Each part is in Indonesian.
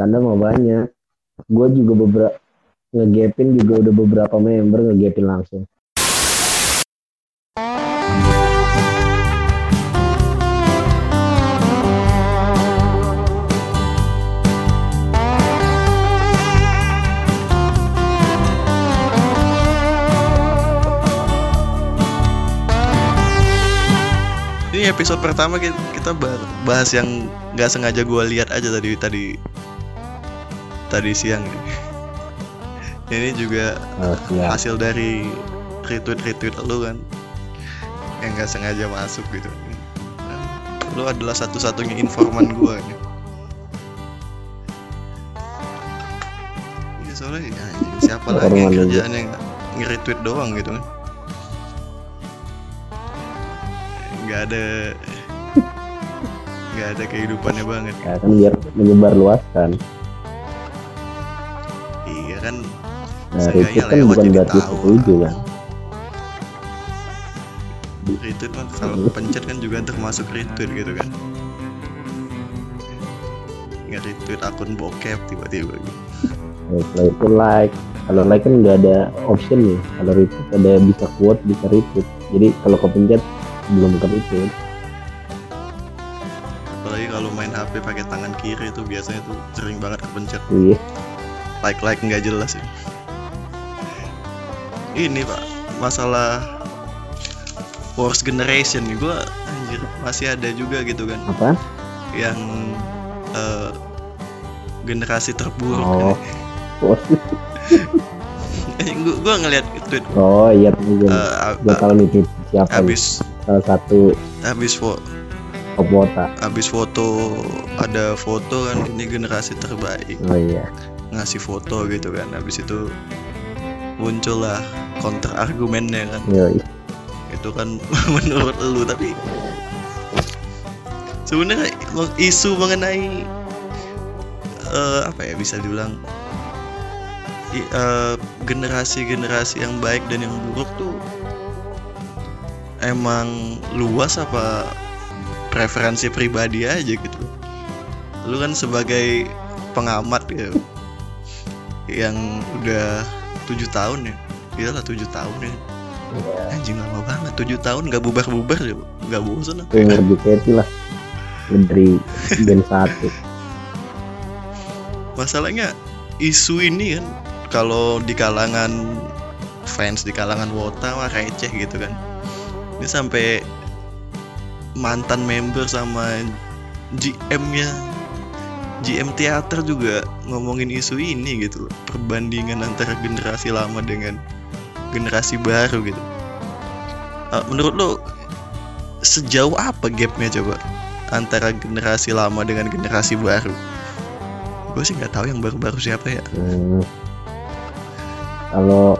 skandal mau banyak. Gue juga beberapa ngegapin juga udah beberapa member ngegapin langsung. Episode pertama ki- kita bah- bahas yang nggak sengaja gue lihat aja tadi tadi tadi siang nih. Ini juga oh, siap. hasil dari retweet retweet lu kan yang nggak sengaja masuk gitu. Dan Lu adalah satu-satunya informan gue nih. Iya soalnya ya, siapa lagi yang kerjaannya nge- nge-retweet doang gitu kan? Nggak ada nggak ada kehidupannya banget. ya kan biar menyebar luaskan Kan nah itu kan lewat bukan berarti setuju kan retweet kan kalau pencet kan juga termasuk retweet gitu kan. Nggak retweet akun bokep tiba-tiba gitu. Ya, kalau itu like. Kalau like kan nggak ada option nih kalau retweet ada bisa quote bisa retweet. Jadi kalau kepencet belum ke retweet apalagi kalau main HP pakai tangan kiri itu biasanya tuh sering banget kepencet. Iya like like nggak jelas ya ini pak masalah Wars Generation nih. Gua anjir masih ada juga gitu kan. Apa? Yang eh, generasi terburuk oh. oh, gua, gua ngeliat tweet. Oh iya mungkin eh, gue tahu nih tweet siapa nih. habis salah satu habis fo top wota habis foto ada foto kan ini generasi terbaik. Oh iya ngasih foto gitu kan. Habis itu muncullah counter argumennya kan. Yoi. itu kan menurut lu tapi sebenarnya isu mengenai eh, apa ya bisa dibilang eh, generasi-generasi yang baik dan yang buruk tuh emang luas apa preferensi pribadi aja gitu. Lu kan sebagai pengamat ya yang udah tujuh tahun ya. Iyalah tujuh tahun ya. Anjing lama banget. Tujuh tahun nggak bubar bubar ya nggak bosan apa umur JKT lah. Dari band satu. Masalahnya isu ini kan kalau di kalangan fans di kalangan wota mah receh gitu kan. Ini sampai mantan member sama GM nya GM teater juga ngomongin isu ini gitu loh. Perbandingan antara generasi lama dengan generasi baru gitu. Eh, menurut lo sejauh apa gapnya coba antara generasi lama dengan generasi baru? Gue sih nggak tahu yang baru-baru siapa ya. Hmm. kalau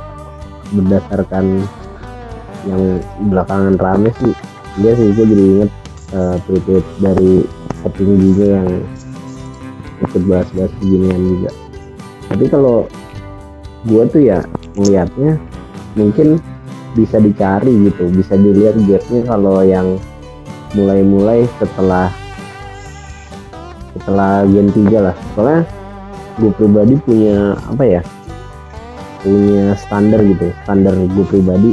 berdasarkan yang belakangan rame sih dia sih gue jadi inget eh, tweet-tweet dari petingginya yang ikut bahas-bahas beginian juga. Tapi kalau gue tuh ya melihatnya mungkin bisa dicari gitu bisa dilihat gapnya kalau yang mulai-mulai setelah setelah Gen 3 lah. Soalnya gue pribadi punya apa ya punya standar gitu standar gue pribadi.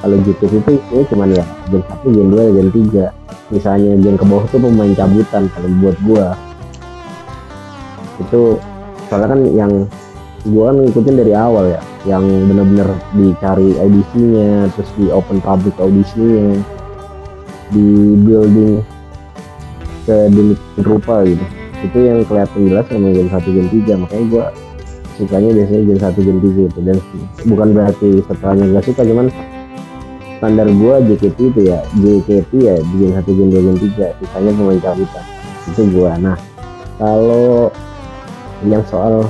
Kalau gitu itu ya cuman ya gen 1 gen 2 gen 3 misalnya gen ke bawah tuh pemain cabutan kalau buat gue itu soalnya kan yang gue kan ngikutin dari awal ya yang bener-bener dicari audisinya terus di open public audisinya di building sedemikian rupa gitu. Itu yang kelihatan jelas sama gen 1 gen 3 makanya gua sukanya biasanya gen 1 gen 3 itu. Dan bukan berarti setelahnya gak suka cuman standar gua JKT itu ya JKT ya di gen 1 gen 2 gen 3 sisanya pemain cabutan itu gua. Nah kalau yang soal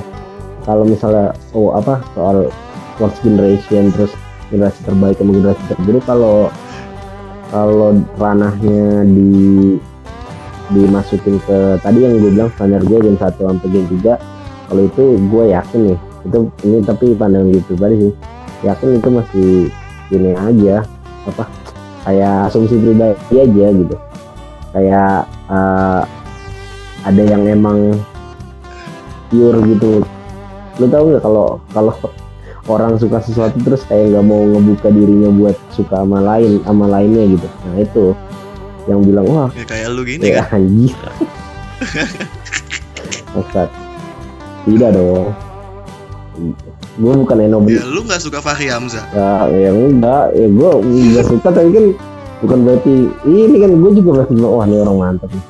kalau misalnya oh apa soal fourth generation terus generasi terbaik sama generasi terburuk kalau kalau ranahnya di dimasukin ke tadi yang gue bilang standar gue gen 1 sampai gen 3 kalau itu gue yakin nih itu ini tapi pandangan gue pribadi sih yakin itu masih ini aja apa kayak asumsi pribadi aja gitu. Kayak eh, ada yang emang pure gitu. Lu tau nggak kalau kalau orang suka sesuatu terus kayak nggak mau ngebuka dirinya buat suka sama lain sama lainnya gitu. Nah itu yang bilang wah ya kayak lu gini ya kan? anjir Ustaz tidak dong. Gue bukan Eno ya lu nggak suka Fahri Hamzah? Ya ya enggak. Ya gue nggak suka tapi kan bukan berarti ini kan gue juga masih bilang wah ini orang mantap nih.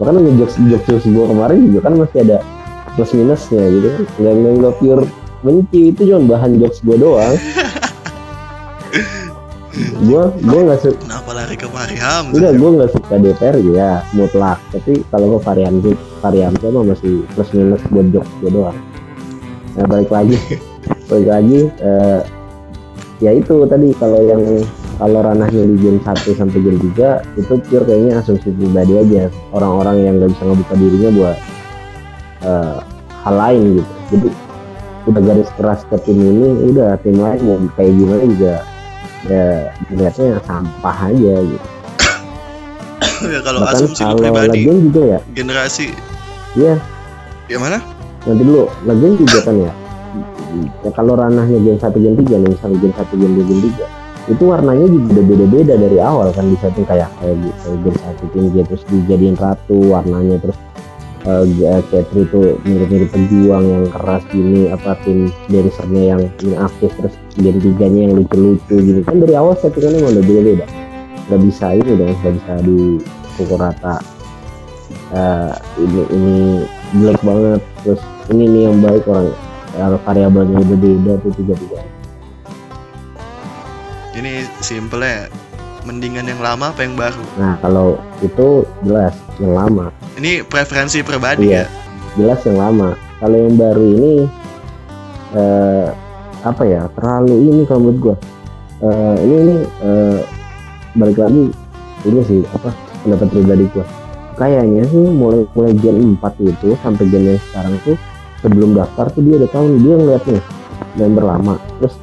Bahkan ngejokes jokes gue kemarin juga kan masih ada plus minusnya gitu kan nggak nggak pure benci itu cuma bahan jokes gue doang gue gue nggak suka kenapa lari ke Hamzah Enggak, gue nggak suka DPR ya mutlak. Tapi kalau gue varian varian mah masih plus minus buat jokes gue doang. Nah balik lagi, balik lagi. eh, ya itu tadi kalau yang kalau ranahnya di game 1 sampai game 3 itu pure kayaknya asumsi pribadi aja orang-orang yang nggak bisa ngebuka dirinya buat eh, hal lain gitu. Jadi udah garis keras ke tim ini, udah tim lain mau kayak gimana juga ya dilihatnya sampah aja gitu. ya kalau Bahkan asumsi kalau pribadi juga ya, generasi ya ya mana nanti dulu Legion juga kan ya. ya kalau ranahnya game 1 game 3 nih misalnya game 1 game 2 game 3 itu warnanya juga udah beda-beda dari awal kan di setting kayak kayak gitu game 1 game 3 terus dijadiin ratu warnanya terus uh, itu mirip-mirip pejuang yang keras gini apa tim dancernya yang aktif terus game 3 nya yang lucu-lucu gini. Kan dari awal settingannya emang udah beda-beda. Nggak bisa ini dong nggak bisa dipukul rata. Eh, ini ini jelek banget. Terus ini nih yang baik orang. Variabelnya udah beda tuh tiga tiga ini simpelnya mendingan yang lama apa yang baru? Nah kalau itu jelas yang lama ini preferensi pribadi Iya. ya? jelas yang lama. Kalau yang baru ini eh, apa ya terlalu ini kalau menurut gua. Eh, ini ini eh, balik lagi ini sih apa pendapat pribadi gua. Kayaknya sih mulai mulai gen 4 itu sampai gen yang sekarang tuh sebelum daftar tuh dia udah tahu dia ngeliat nih member lama. Terus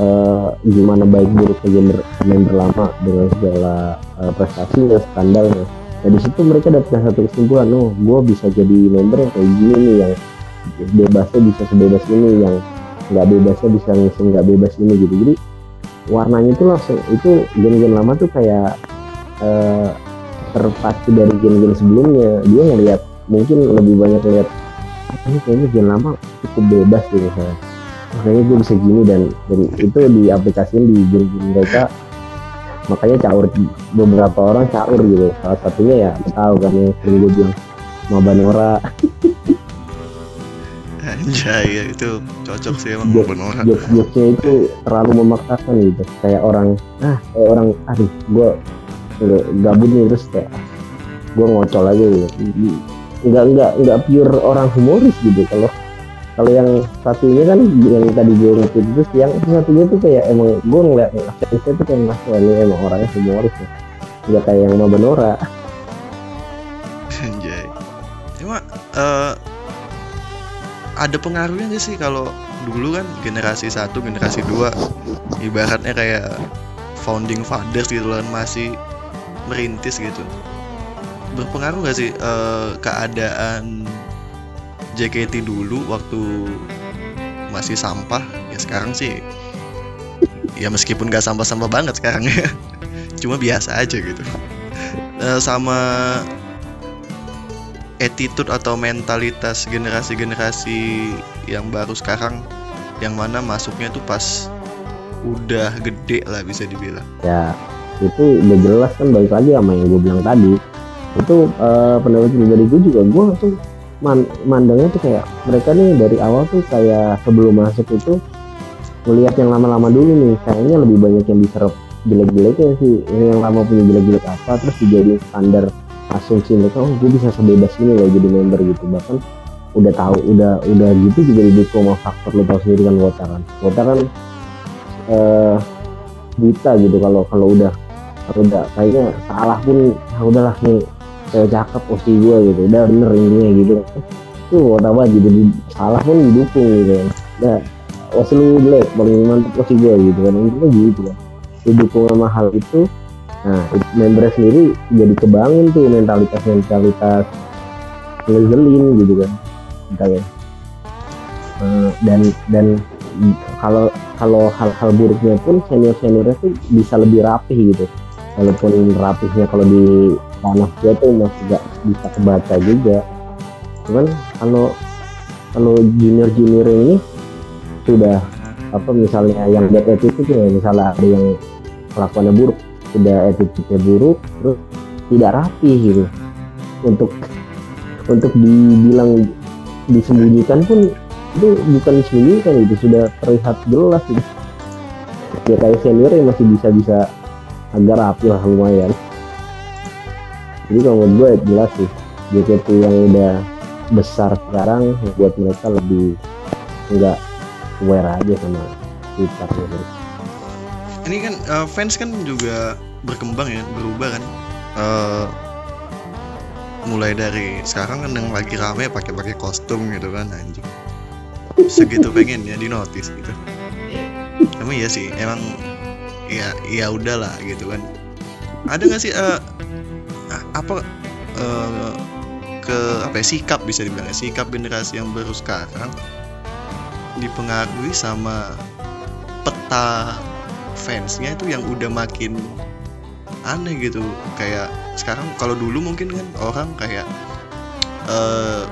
eh, gimana baik buruknya member member lama dengan segala eh, prestasinya skandalnya Nah di situ mereka dapat satu kesimpulan, oh gue bisa jadi member yang kayak gini nih, yang bebasnya bisa sebebas ini, yang nggak bebasnya bisa ngisi nggak bebas ini gitu. Jadi warnanya itu langsung itu gen-gen lama tuh kayak eh, terpacu dari gen-gen sebelumnya. Dia ngelihat mungkin lebih banyak lihat "Ah, ini kayaknya gen lama cukup bebas gitu misalnya. Makanya gue bisa gini dan, dan itu diaplikasikan di gen-gen mereka makanya caur beberapa orang caur gitu. Salah satunya ya tahu kan yang sering gue bilang Mabanora anjay ya itu cocok sih emang Jok- jokesnya itu terlalu memaksakan gitu. Kayak orang ah kayak orang aduh gue gabut nih terus kayak gue ngocol aja gitu. Nggak nggak nggak pure orang humoris gitu kalau kalau yang satunya kan yang tadi gue ngutip terus yang satunya tuh kayak emang gue ngeliat aksennya tuh kayak "Wah, ini emang orangnya humoris ya. Nggak kayak yang Mabanora anjay. Cuma eh, ada pengaruhnya nggak sih kalau dulu kan generasi satu generasi dua ibaratnya kayak founding fathers gitu kan masih merintis gitu. Berpengaruh nggak sih eh, keadaan JKT dulu waktu masih sampah ya sekarang sih ya meskipun nggak sampah-sampah banget sekarang ya cuma biasa aja gitu. Eh, sama attitude atau mentalitas generasi-generasi yang baru sekarang yang mana masuknya tuh pas udah gede lah bisa dibilang. Ya itu udah jelas kan balik lagi sama yang gue bilang tadi. Itu eh, pendapat pribadi gue juga gue tuh man, mandangnya tuh kayak mereka nih dari awal tuh kayak sebelum masuk itu melihat yang lama-lama dulu nih kayaknya lebih banyak yang diserap jelek-jeleknya sih. Ini yang lama punya jelek-jelek apa terus dijadiin standar asumsi mereka oh gue bisa sebebas ini loh jadi member gitu. Bahkan udah tahu udah udah gitu juga didukung sama faktor lo tau sendiri kan Wota kan. Wota kan eh buta gitu kalau kalau udah kalau udah kayaknya salah pun ah udahlah nih cewek cakep posisi gue gitu. Udah bener intinya gitu. Tuh Wota banget gitu salah pun didukung gitu. Kan udah posisi lu jelek paling mantep posisi gue gitu kan. Intinya gitu kan. Didukung sama hal itu nah membernya sendiri jadi kebangun tuh mentalitas mentalitas ngezelin gitu kan. Kayak Eh, dan dan kalau kalau hal-hal buruknya pun senior seniornya tuh bisa lebih rapih gitu. Walaupun rapihnya kalau di tanah dia tuh masih gak bisa kebaca juga. Cuman kalau kalau junior junior ini sudah apa misalnya yang bad attitude ya misalnya ada yang kelakuannya buruk sudah attitude-nya buruk terus tidak rapi gitu. Untuk untuk dibilang disembunyikan pun itu bukan disembunyikan itu sudah terlihat jelas gitu. Ya kayak senior yang masih bisa bisa agak rapi lah lumayan jadi kalau menurut gue jelas sih JKT yang udah besar sekarang buat mereka lebih enggak aware aja sama gitu. ini kan uh, fans kan juga berkembang ya berubah kan? Uh, mulai dari sekarang kan yang lagi rame pakai pakai kostum gitu kan anjing. Segitu pengen ya di notice gitu. Emang iya sih emang ya ya udahlah gitu kan. Ada nggak sih uh, apa uh, ke apa ya, sikap bisa dibilang ya, sikap generasi yang baru sekarang dipengaruhi sama peta fansnya itu yang udah makin aneh gitu kayak sekarang kalau dulu mungkin kan orang kayak uh,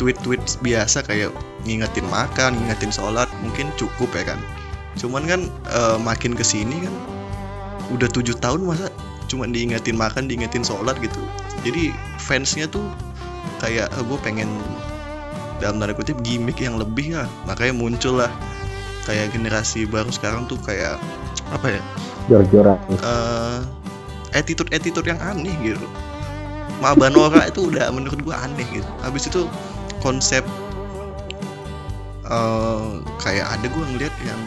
tweet-tweet biasa kayak ngingetin makan, ngingetin sholat mungkin cukup ya kan. Cuman kan uh, makin ke sini kan udah tujuh tahun masa cuma diingetin makan, diingetin sholat gitu. Jadi fansnya tuh kayak oh, gue pengen dalam tanda kutip gimmick yang lebih ya makanya muncul lah kayak generasi baru sekarang tuh kayak apa ya jor-joran. uh, attitude attitude yang aneh gitu. Mabanora itu udah menurut gua aneh gitu. Habis itu konsep uh, kayak ada gua ngeliat yang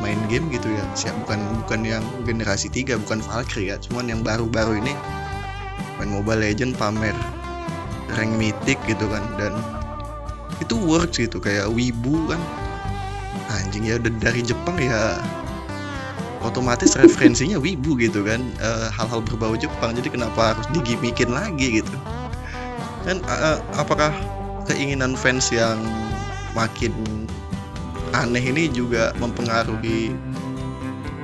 main game gitu ya. Siap bukan bukan yang generasi 3 bukan Valkyrie ya. Cuman yang baru-baru ini main Mobile Legend pamer rank mythic gitu kan. Dan itu works gitu kayak wibu kan. Anjing ya udah dari Jepang ya otomatis referensinya wibu gitu kan. Hal hal-hal berbau Jepang jadi kenapa harus digimikin lagi gitu? Dan uh, apakah keinginan fans yang makin aneh ini juga mempengaruhi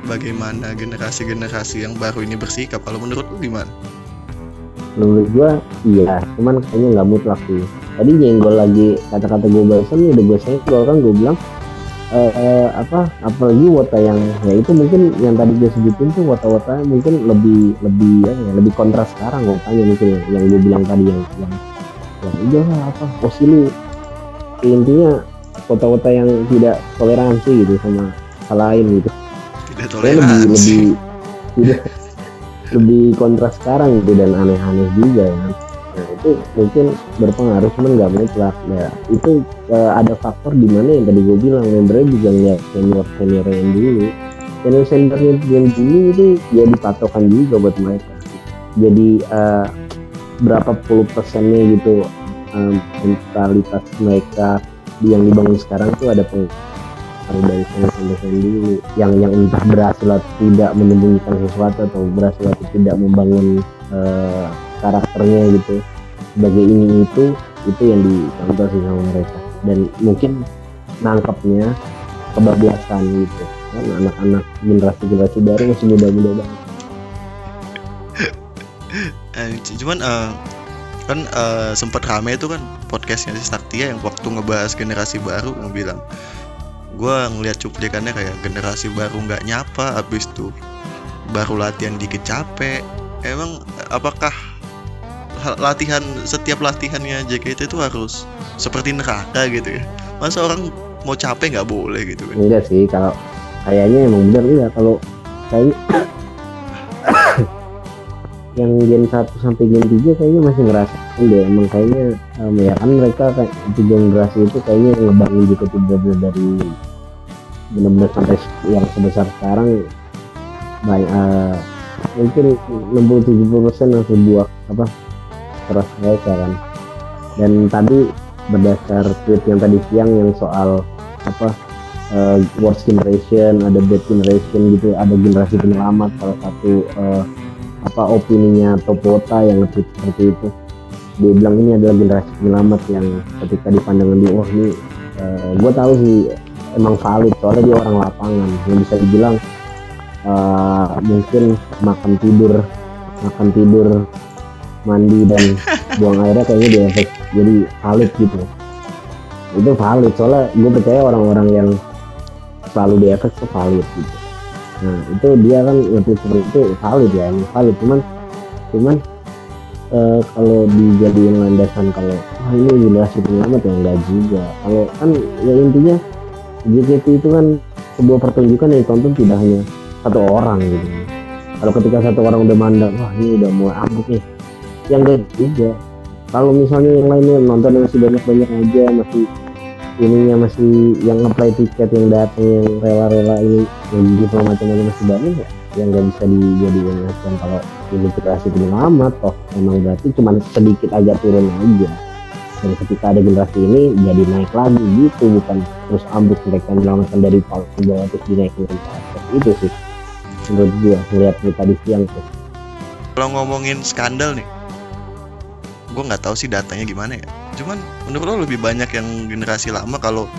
bagaimana generasi-generasi yang baru ini bersikap. Kalau menurut lu gimana? menurut gua iya. Cuman kayaknya nggak mutlak sih. Tadi nyenggol lagi kata-kata gue barusan udah gue senggol kan gue bilang uh, uh, apa apalagi wota yang ya itu mungkin yang tadi gue sebutin tuh wota-wota mungkin lebih lebih ya, lebih kontras sekarang wotanya mungkin yang, gue bilang tadi yang yang ya udah apa posilu intinya wota-wota yang tidak toleransi gitu sama hal lain gitu. Tidak toleransi lebih lebih tidak lebih kontras sekarang gitu dan aneh-aneh juga ya. Nah itu mungkin berpengaruh cuman nggak mutlak ya itu uh, ada faktor di mana yang tadi gue bilang membernya juga ngeliat senior senior yang dulu. Senior senior yang dulu itu ya dipatokan juga buat mereka. Jadi uh, berapa puluh persennya gitu um, mentalitas mereka yang dibangun sekarang tuh ada peng kalau dari dosen-dosen dulu. Yang yang entah berhasil atau tidak menyembunyikan sesuatu atau berhasil atau tidak membangun uh, karakternya gitu. Sebagai ini itu itu yang dicontoh sih sama mereka. Dan mungkin nangkepnya kebablasan gitu. Kan anak-anak generasi generasi baru masih muda-muda banget. Eh, cuman uh, kan uh, sempat rame itu kan podcastnya si Saktia yang waktu ngebahas generasi baru bilang gue ngeliat cuplikannya kayak generasi baru nggak nyapa abis tuh baru latihan dikit capek. Emang apakah latihan setiap latihannya JKT itu harus seperti neraka gitu ya? Masa orang mau capek nggak boleh gitu kan? Enggak sih kalau kayaknya emang benar ya kalau kayaknya yang gen 1 sampai gen 3 kayaknya masih ngerasa deh. Emang kayaknya um, ya kan mereka kayak generasi itu kayaknya ngebangun juga tidak dari benar-benar sampai yang sebesar sekarang banyak uh, mungkin 60-70 persen yang sebuah apa keras mereka kan. Dan tadi berdasar tweet yang tadi siang yang soal apa uh, worst generation ada bad generation gitu ada generasi penyelamat salah satu uh, apa opininya Topota yang nge seperti itu. Dia bilang ini adalah generasi penyelamat yang ketika dipandang di wah ini uh, gue tahu sih emang valid soalnya dia orang lapangan. Yang bisa dibilang uh, mungkin makan tidur makan tidur mandi dan buang airnya kayaknya dia efek jadi valid gitu. Itu valid soalnya gue percaya orang-orang yang selalu di efek itu valid gitu nah itu dia kan lebih seperti itu valid ya ini valid. Cuman cuman uh, kalau dijadiin landasan kalau wah ini generasi penyelamat ya enggak juga. Kalau kan ya intinya JKT itu kan sebuah pertunjukan yang ditonton tidak hanya satu orang gitu. Kalau ketika satu orang udah mandang wah ini udah mulai abuk nih yang enggak juga kalau misalnya yang lainnya nonton masih banyak-banyak aja masih ininya masih yang ngeplay tiket yang datang yang rela-rela ini yang gitu macam-macam masih banyak ya yang nggak bisa dijadikan macam kalau generasi penyelamat toh emang berarti cuma sedikit aja turun aja. Dan ketika ada generasi ini jadi naik lagi gitu bukan terus ambruk mereka menyelamatkan dari paling bawah terus dinaikin ke atas. Itu sih menurut gua melihat tadi siang tuh. Kalau ngomongin skandal nih gue nggak tahu sih datanya gimana ya cuman menurut lo lebih banyak yang generasi lama kalau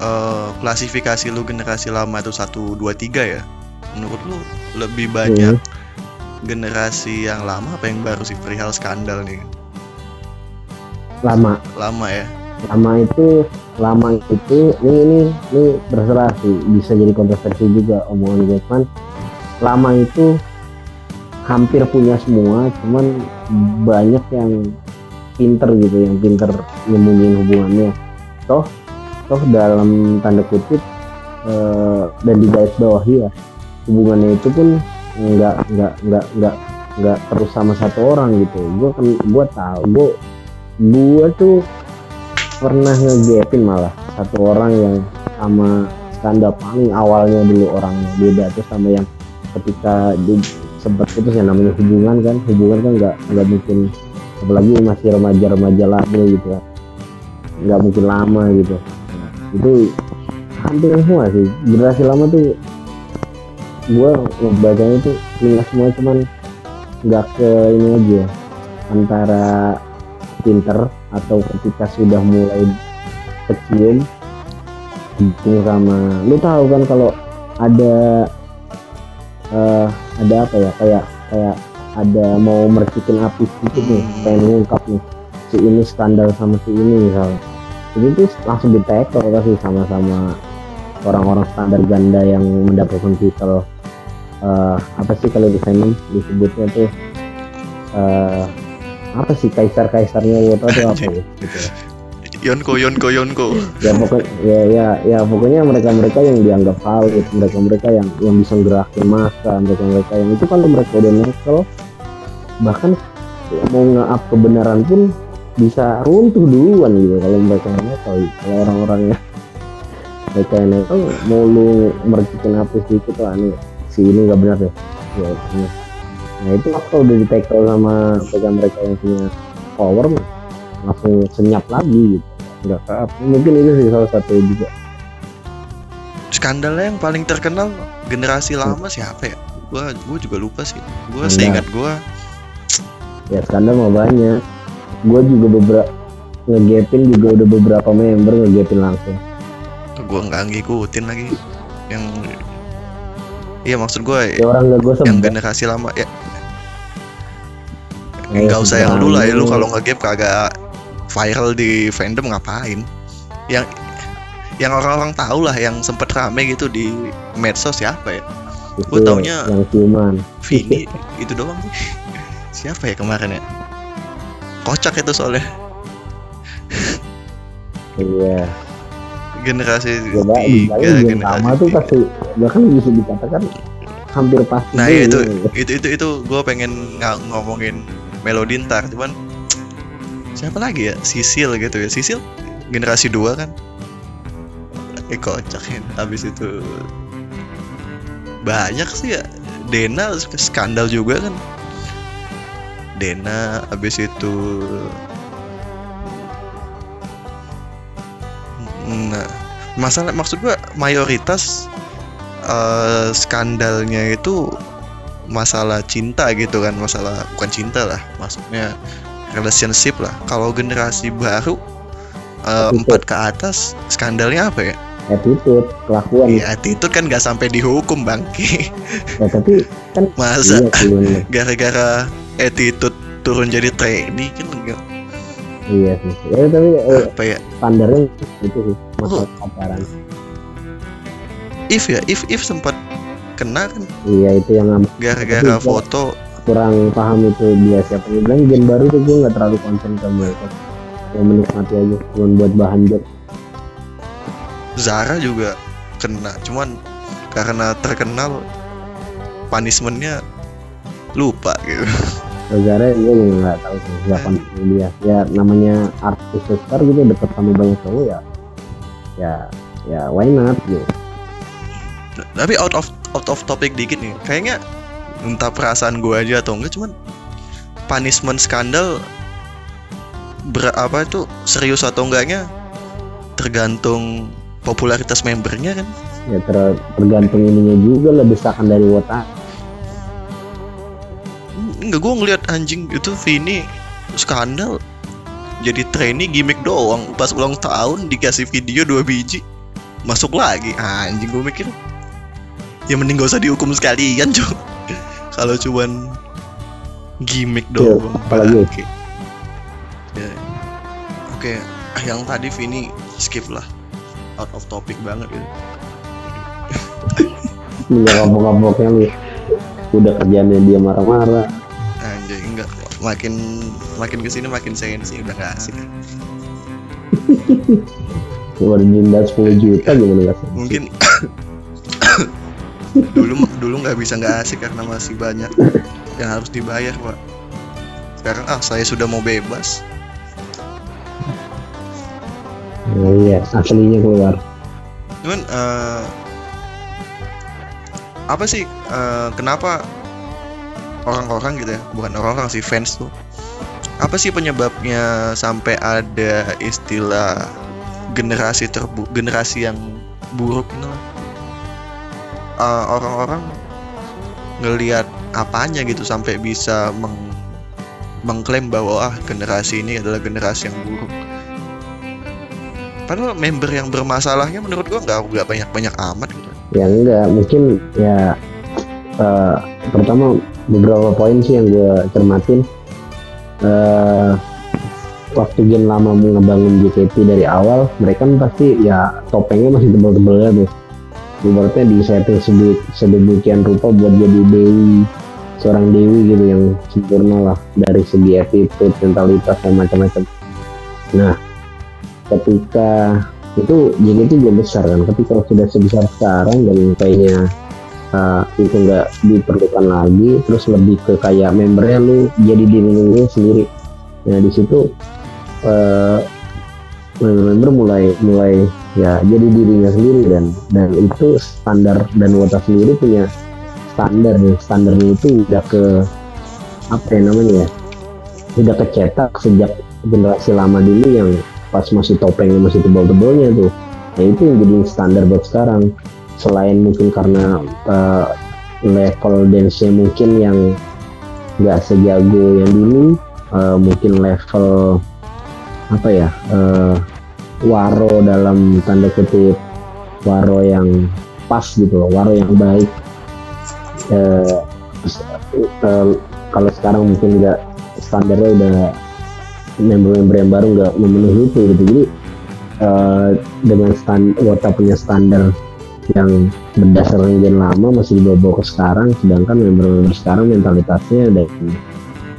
uh, klasifikasi lo generasi lama itu satu dua tiga ya? Menurut lo lebih banyak hmm. generasi yang lama apa yang baru sih? Perihal skandal nih. Lama. Lama ya? Lama itu lama itu ini ini ini berserah sih. Bisa jadi kontroversi juga omongan gue kan lama itu hampir punya semua cuman banyak yang pinter gitu yang pinter nyembunyiin hubungannya. Toh toh dalam tanda kutip uh, dan di garis bawah ya hubungannya itu pun nggak nggak nggak nggak nggak terus sama satu orang gitu. Gue kan gue tahu gue gue tuh pernah ngegepin malah satu orang yang sama skandal paling awalnya dulu orangnya. Beda terus sama yang ketika di sempat itu yang namanya hubungan kan. Hubungan kan nggak nggak mungkin apalagi masih remaja-remaja lagi gitu kan. Nggak mungkin lama gitu. Itu hampir semua sih. Generasi lama tuh gue ngebacanya itu punya semua cuman nggak ke ini aja. Antara pinter atau ketika sudah mulai kecium dukung sama lu tahu kan kalau ada uh, ada apa ya? Kayak kayak ada mau mercikin api gitu nih hmm. pengen ngungkap nih si ini skandal sama si ini misalnya itu tuh langsung di tackle kasih sama-sama orang-orang standar ganda yang mendapatkan titel uh, apa sih kalau di fandom disebutnya tuh uh, apa sih kaisar kaisarnya tuh apa ya gitu. Yonko Yonko Yonko. Ya pokoknya ya ya ya pokoknya mereka mereka yang dianggap valid mereka mereka yang yang bisa gerakin masa mereka mereka yang itu kalau mereka udah nekel bahkan mau nge-up kebenaran pun bisa runtuh duluan gitu kalau mereka tahu kalau orang-orangnya. Mereka yang mau lu mercikin apa sedikit lah nih si ini nggak benar deh. Ya, ya. nah itu waktu udah di tackle sama mereka mereka yang punya power langsung senyap lagi gitu. Nggak up mungkin itu sih salah satu juga. Skandalnya yang paling terkenal generasi lama siapa ya? Gua gua juga lupa sih. Gua seingat gua ya skandal mau banyak. Gue juga beberapa ngegapin juga udah beberapa member ngegapin langsung. Gue nggak ngikutin lagi. Yang iya maksud gue ya orang gak gue yang generasi lama ya. Eh, nggak usah yang lu lah ya lu kalau ngegap kagak viral di fandom ngapain? Yang yang orang-orang tahu lah yang sempet rame gitu di medsos siapa ya? Gue taunya yang cuman Vini itu doang siapa ya kemarin ya? Kocak itu soalnya. Iya. Generasi ya, tiga generasi sama tuh pasti bahkan bisa dikatakan hampir pasti nah iya, itu, itu itu itu gue pengen ng ngomongin Melodintar cuman siapa lagi ya? Sisil gitu ya. Sisil generasi dua kan? Eh kocak ya. Habis itu banyak sih ya. Dena skandal juga kan Dena habis itu nah masalah maksud gua mayoritas uh, skandalnya itu masalah cinta gitu kan masalah bukan cinta lah maksudnya relationship lah. Kalau generasi baru eh, empat ke atas skandalnya apa ya? Attitude kelakuan. Ya attitude kan nggak sampai dihukum bangki ya tapi kan masa iya gara-gara attitude turun jadi trainee kan enggak iya sih. Ya tapi eh, apa ya? standarnya itu sih masalah pacaran. If ya if if sempat kena kan? Iya itu yang gara-gara foto. kurang paham itu dia siapa. Yang bilang gen baru tuh gue nggak terlalu konsen ke mereka yang menikmati aja cuma buat bahan joke Zara juga kena cuman karena terkenal punishmentnya lupa gitu Kalau Zara gue juga nggak tahu sih konsen dia ya namanya artis besar gitu deket sama banyak cowok ya. Ya ya why not gitu. Tapi out of out of topic dikit nih kayaknya entah perasaan gue aja atau enggak cuman punishment skandal ber apa itu serius atau enggaknya tergantung popularitas membernya kan? Ya ter- tergantung ininya juga lah desakan dari wota enggak gue ngeliat anjing itu Vini skandal. Jadi trainee gimmick doang. Pas ulang tahun dikasih video dua biji masuk lagi. Anjing gue mikir ya mending gak usah dihukum sekalian cuy kalau cuman gimmick Iya, doang. apalagi? bangke. Ya. oke yang tadi Vini skip lah. Out of topic banget gitu. Nggak kapok-kapoknya lu. Udah kerjaannya dia marah-marah makin makin ke sini makin sensi udah gak asik. Cuma denda 10 juta gimana nggak sih mungkin dulu dulu nggak bisa nggak asik karena masih banyak yang harus dibayar pak. Sekarang ah saya sudah mau bebas. Nah, iya aslinya keluar. Cuman eh, apa sih eh, kenapa orang-orang gitu ya. Bukan orang-orang sih fans tuh. Apa sih penyebabnya sampai ada istilah generasi terbu generasi yang buruk ini? Eh, orang-orang ngelihat apanya gitu sampai bisa meng- mengklaim bahwa ah generasi ini adalah generasi yang buruk. Padahal member yang bermasalahnya menurut gua nggak nggak banyak banyak amat gitu. Ya enggak mungkin ya eh, pertama beberapa poin sih yang gue cermatin. Eh waktu gen lama mau ngebangun JKT dari awal mereka kan pasti ya topengnya masih tebel-tebel ya tuh. Ibaratnya di setting sedikit sedemikian rupa buat jadi dewi seorang dewi gitu yang sempurna lah dari segi attitude mentalitas dan macam-macam. Nah ketika itu JKT belum besar kan? Ketika sudah sebesar sekarang dan kayaknya uh, itu nggak diperlukan lagi terus lebih ke kayak membernya lu jadi diri lu sendiri. Nah di situ uh, member-member mulai mulai ya jadi dirinya sendiri dan dan itu standar dan Wota sendiri punya standar. Standarnya itu udah ke apa ya namanya ya udah kecetak sejak generasi lama dulu yang pas masih topengnya masih tebal-tebalnya tuh. Nah itu yang jadi standar buat sekarang selain mungkin karena uh, level dance-nya mungkin yang nggak sejago yang dulu uh, mungkin level apa ya uh, waro dalam tanda kutip waro yang pas gitu loh waro yang baik. Eh, eh, kalau sekarang mungkin nggak standarnya udah member-member yang baru nggak memenuhi itu gitu. Jadi eh, dengan stand Wota punya standar yang berdasarkan gen lama masih dibawa ke sekarang sedangkan member-member sekarang mentalitasnya dan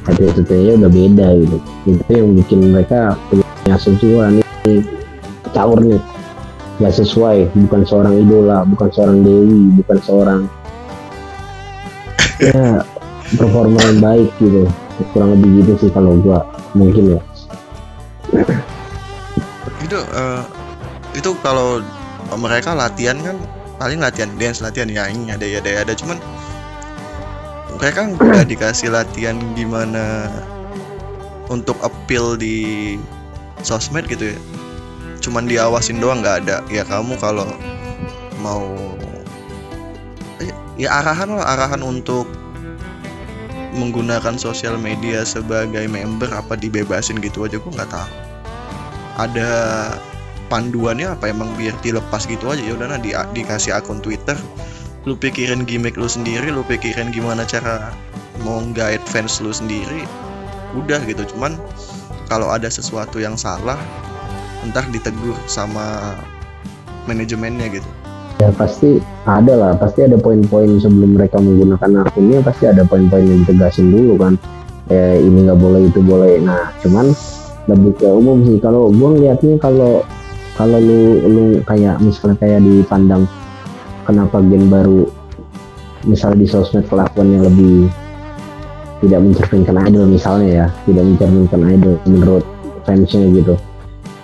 attitude-nya udah beda gitu. Itu yang bikin mereka punya asumsi wah ini caur nih nggak sesuai bukan seorang idola bukan seorang dewi bukan seorang ya performa yang baik gitu. Kurang lebih gitu sih kalau gua mungkin ya. Itu eh, itu kalau mereka latihan kan paling latihan dance latihan nyanyi ada ada ada. Cuman mereka nggak dikasih latihan gimana untuk appeal di sosmed gitu ya. Cuman diawasin doang nggak ada. Ya kamu kalau mau ya, ya arahan lah arahan untuk menggunakan sosial media sebagai member apa dibebasin gitu aja gue nggak tahu. Ada panduannya apa? Emang biar dilepas gitu aja? Ya udah nah di, dikasih akun Twitter. Lu pikirin gimmick lu sendiri lu pikirin gimana cara mau guide fans lu sendiri udah gitu. Cuman kalau ada sesuatu yang salah entar ditegur sama manajemennya gitu. Ya pasti ada lah. Pasti ada poin-poin sebelum mereka menggunakan akunnya pasti ada poin-poin yang ditegasin dulu kan. Eh ini nggak boleh itu boleh. Nah cuman lebih ke umum sih. Kalau gue ngeliatnya kalau kalau lu lu kayak misalnya kayak dipandang kenapa gen baru misalnya di sosmed kelakuan yang lebih tidak mencerminkan idol misalnya ya tidak mencerminkan idol menurut fansnya gitu.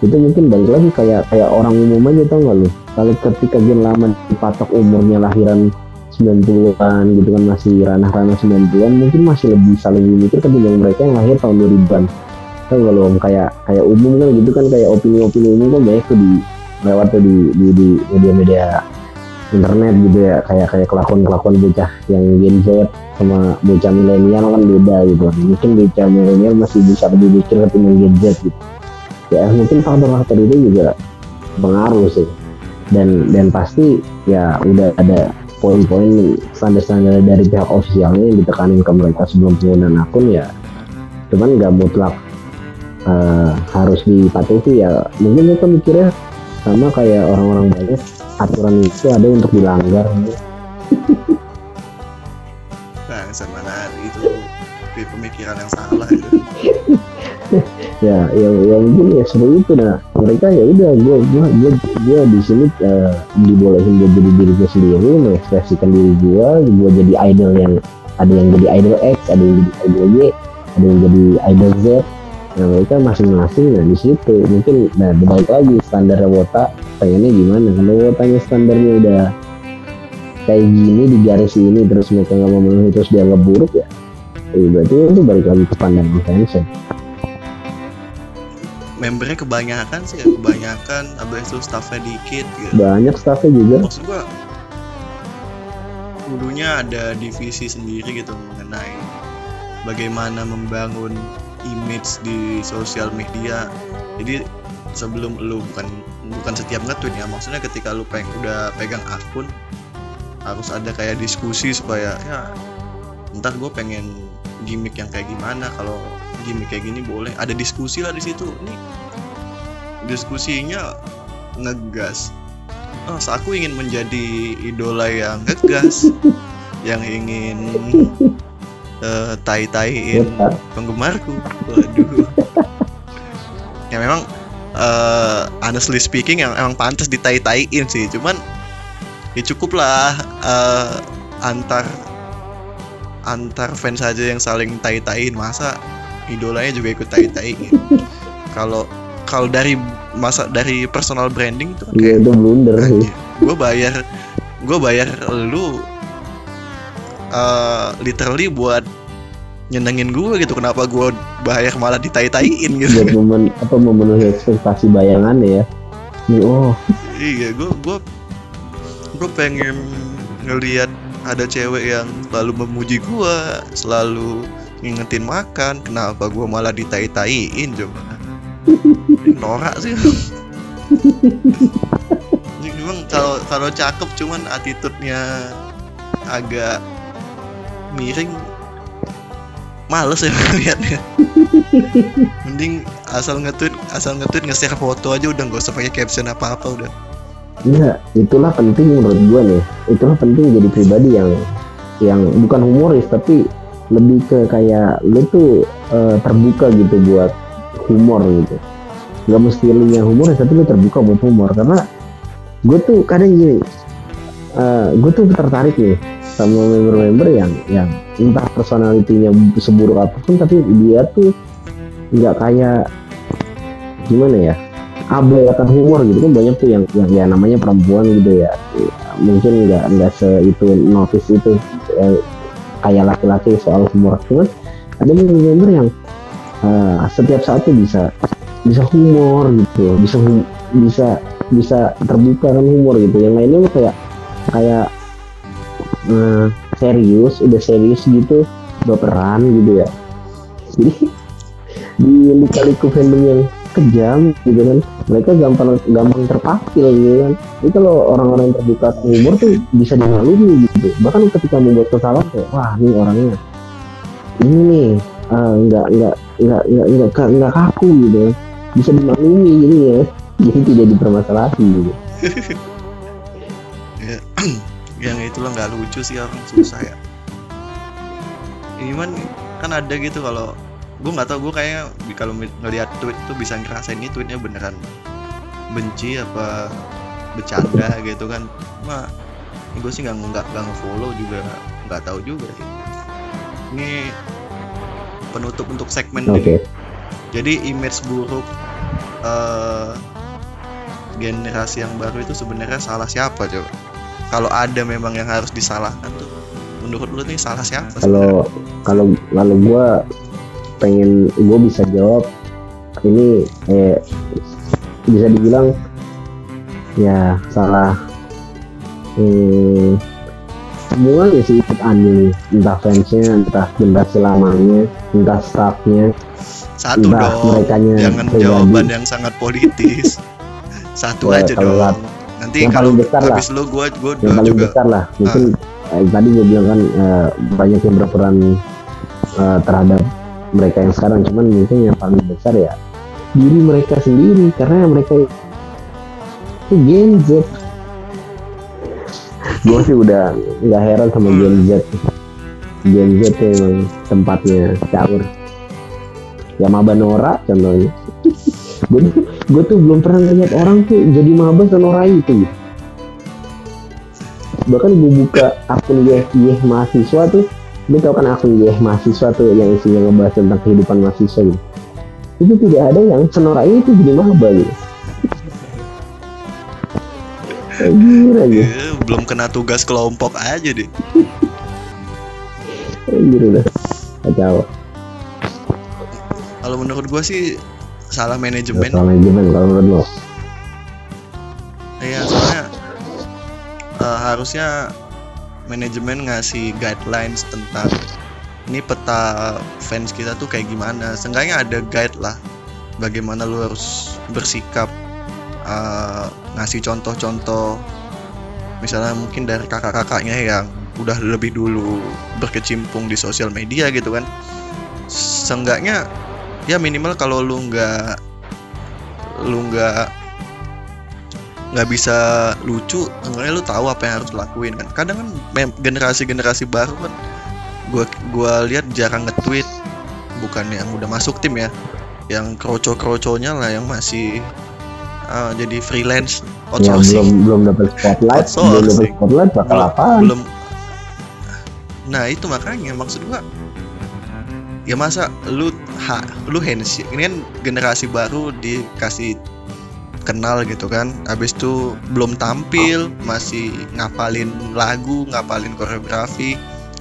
Itu mungkin balik lagi kayak kayak orang umum aja tau gak lu? Kalau ketika Gen lama dipatok umurnya lahiran 90-an gitu kan masih ranah-ranah 90-an mungkin masih lebih lebih mikir ketimbang mereka yang lahir tahun 2000-an gak lu kayak kayak umum kan gitu kan kayak opini-opini umum kan banyak tuh di lewat tuh di di, di media-media internet gitu ya. Kayak kayak kelakuan-kelakuan bocah yang Gen Z sama bocah milenial kan beda gitu. Kan mungkin bocah milenial masih bisa lebih mikir ketimbang Gen Z gitu. Ya mungkin faktor-faktor itu juga pengaruh sih. Dan dan pasti ya udah ada poin-poin standar-standar dari pihak ofisialnya yang ditekanin ke mereka sebelum penggunaan akun ya. Cuman nggak mutlak uh, harus dipatuhi ya. Mungkin mereka mikirnya sama kayak orang-orang banyak aturan itu ada untuk dilanggar. Nah mana itu pemikiran yang salah gitu ya ya ya mungkin ya seperti itu. Nah mereka ya udah gue gue gue gue di sini uh, dibolehin buat jadi diri gue sendiri mengekspresikan diri gue gue jadi idol yang ada yang jadi idol X ada yang jadi idol Y ada yang jadi idol Z nah mereka masing-masing nah di situ. Mungkin nah balik lagi standar wota pengennya gimana? Kalau wotanya standarnya udah kayak gini di garis ini terus mereka nggak memenuhi terus dia ngeburuk ya? Eh, berarti itu balik lagi ke pandangan fans membernya kebanyakan sih ya kebanyakan abis itu staffnya dikit gitu. Banyak staffnya juga. Maksud gua dulunya ada divisi sendiri gitu mengenai bagaimana membangun image di sosial media. Jadi sebelum lu bukan bukan setiap nge-tweet ya maksudnya ketika lu peng udah pegang akun harus ada kayak diskusi supaya ya entar gue pengen gimmick yang kayak gimana kalau gimmick kayak gini boleh. Ada diskusi lah di situ. Nih diskusinya ngegas. Oh aku ingin menjadi idola yang ngegas yang ingin uh, tai-taiin penggemarku. Waduh. Ya memang uh, honestly speaking yang emang pantas ditai-taiin sih. Cuman ya cukup lah uh, antar antar fans saja yang saling tai-taiin. Masa idolanya juga ikut tai-taiin? Kalau kalau dari masa dari personal branding itu kan kayak itu blunder sih. Gue bayar gue bayar lu uh, literally buat nyenengin gue gitu. Kenapa gue bayar malah ditai-taiin gitu? Buat momen apa memenuhi ekspektasi bayangan ya? Oh. Iya gue gue gue pengen ngelihat ada cewek yang selalu memuji gue selalu ngingetin makan. Kenapa gue malah ditai-taiin coba? Norak sih. Memang kalau kalau cakep cuman attitude-nya agak miring males ya liatnya mending asal nge-tweet asal nge-tweet nge-share foto aja udah gak usah pakai caption apa-apa udah Iya, itulah penting menurut gue nih. Itulah penting jadi pribadi yang yang bukan humoris tapi lebih ke kayak lu tuh uh, terbuka gitu buat humor gitu. Gak mesti lu yang humoris tapi lu terbuka buat humor karena gue tuh kadang gini, uh, gue tuh tertarik nih sama member-member yang yang entah personalitinya seburuk apa pun tapi dia tuh nggak kayak gimana ya abai akan humor gitu. Kan banyak tuh yang yang ya namanya perempuan gitu ya. Mungkin nggak nggak se itu notice itu eh, kayak laki-laki soal humor. Cuman ada member yang uh, setiap saat tuh bisa bisa humor gitu bisa bisa bisa terbuka kan humor gitu. Yang lainnya kayak kayak uh, serius udah serius gitu baperan gitu ya. Jadi di lika-liku fandom yang kejam gitu kan mereka gampang gampang terpakil gitu kan. Jadi kalau orang-orang terbuka umur tuh bisa dimaklumi gitu. Bahkan ketika membuat kesalahan kayak wah ini orangnya ini nih uh, nggak nggak nggak nggak nggak, nggak kaku gitu. Bisa dimaklumi jadi ya jadi tidak dipermasalahi gitu. Ya, yang itulah nggak lucu sih orang susah ya. Ini man kan ada gitu kalau gue nggak tau gue kayaknya kalau ngelihat tweet tuh bisa ngerasain ini tweetnya beneran benci apa bercanda gitu kan. Mah gue sih nggak nggak nggak follow juga nggak tahu juga sih. Ini penutup untuk segmen oke. Ini jadi image buruk eh, generasi yang baru itu sebenarnya salah siapa coba kalau ada memang yang harus disalahkan tuh. Menurut lu nih salah siapa kalau kalau kalau gue pengen gue bisa jawab ini eh bisa dibilang ya salah hmm, semuanya sih ikut anjing entah fansnya entah generasi lamanya entah staffnya satu entah dong merekanya jangan pribadi. jawaban yang sangat politis. Satu Ya, aja kalau dong nanti yang kalau paling besar lah. habis lu gua gua yang paling juga. besar lah. Mungkin eh, tadi gue bilang kan eh, banyak yang berperan eh, terhadap mereka yang sekarang. Cuman mungkin yang paling besar ya diri mereka sendiri. Karena mereka itu Gen Z. Gue sih udah nggak heran sama Gen Z. Gen Z tuh emang tempatnya caur. Ya Maba Nora contohnya gue tuh gue tuh belum pernah lihat orang tuh jadi maba senora itu gitu bahkan gue buka akun Yeh mahasiswa tuh lu tau kan akun Yeh mahasiswa tuh yang isinya ngebahas tentang kehidupan mahasiswa gitu. Itu tidak ada yang senora itu jadi maba gitu. Aja, Eh, belum kena tugas kelompok aja deh anjir udah kacau. kalau menurut gua sih salah manajemen Soal manajemen kalau menurut lo, Iya soalnya eh, harusnya manajemen ngasih guidelines tentang ini peta fans kita tuh kayak gimana. Seenggaknya ada guide lah bagaimana lu harus bersikap eh, ngasih contoh-contoh misalnya mungkin dari kakak-kakaknya yang udah lebih dulu berkecimpung di sosial media gitu kan. Seenggaknya ya minimal kalau lu nggak lu nggak nggak bisa lucu enggaknya lu tahu apa yang harus lakuin kan kadang kan mem- generasi-generasi baru kan gua gua lihat jarang nge-tweet bukan yang udah masuk tim ya yang kroco-kroconya lah yang masih ah, jadi freelance yang belum outsourcing belum dapat spotlight, belum dapat Outsourcing. spotlight bakal belum, apaan? belum nah itu makanya maksud gua ya masa lu ha, lu handshake. Ini kan generasi baru dikasih kenal gitu kan. Habis itu belum tampil masih ngapalin lagu ngapalin koreografi.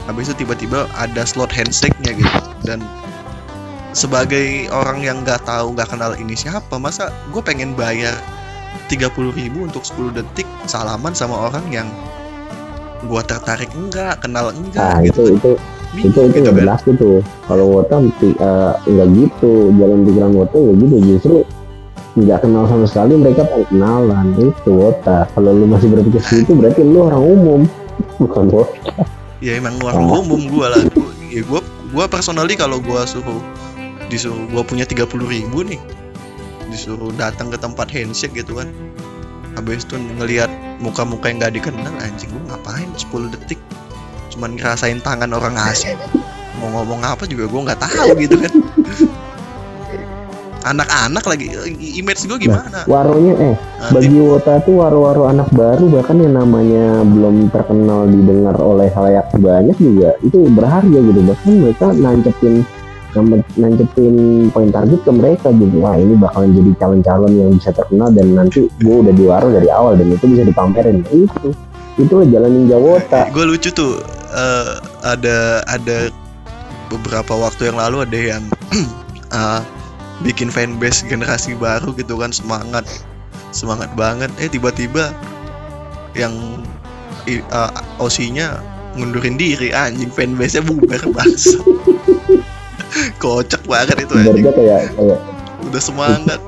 Habis itu tiba-tiba ada slot handshake-nya gitu. Dan sebagai orang yang nggak tahu nggak kenal ini siapa masa gue pengen bayar 30.000 ribu untuk 10 detik salaman sama orang yang gua tertarik? Enggak kenal enggak Nah gitu. itu itu itu itu gitu nggak jelas gitu. Kalau Wota eh, nggak gitu, jalan pikiran Wota nggak gitu. Justru nggak kenal sama sekali mereka pengen kenalan itu Wota. Kalau lu masih berpikir segitu berarti lu orang umum bukan Wota. ya emang orang Oh. umum gua lah Gua- ya gua gua personally kalau gua suruh disuruh gua punya 30.000 ribu nih disuruh datang ke tempat handshake gitu kan habis itu ngelihat muka-muka yang nggak dikenal anjing gua ngapain 10 detik cuman ngerasain tangan orang asing. Mau ngomong apa juga gua nggak tahu gitu kan. Anak-anak lagi image gua gimana? Waronya eh Nanti bagi Wota tuh waro-waro anak baru bahkan yang namanya belum terkenal didengar oleh halayak banyak juga itu berharga gitu. Bahkan mereka nancepin nancepin poin target ke mereka gitu. Wah ini bakalan jadi calon-calon yang bisa terkenal dan nanti gue udah di waro dari awal dan itu bisa dipamerin. Itu itu jalan ninja Wota. Gue lucu tuh eh, ada ada beberapa waktu yang lalu ada yang eh, bikin fanbase generasi baru gitu kan semangat semangat banget. Eh tiba-tiba yang i- eh, OC-nya ngundurin diri anjing fanbase nya bubar bangsa. Kocak banget itu anjing. kayak kayak udah semangat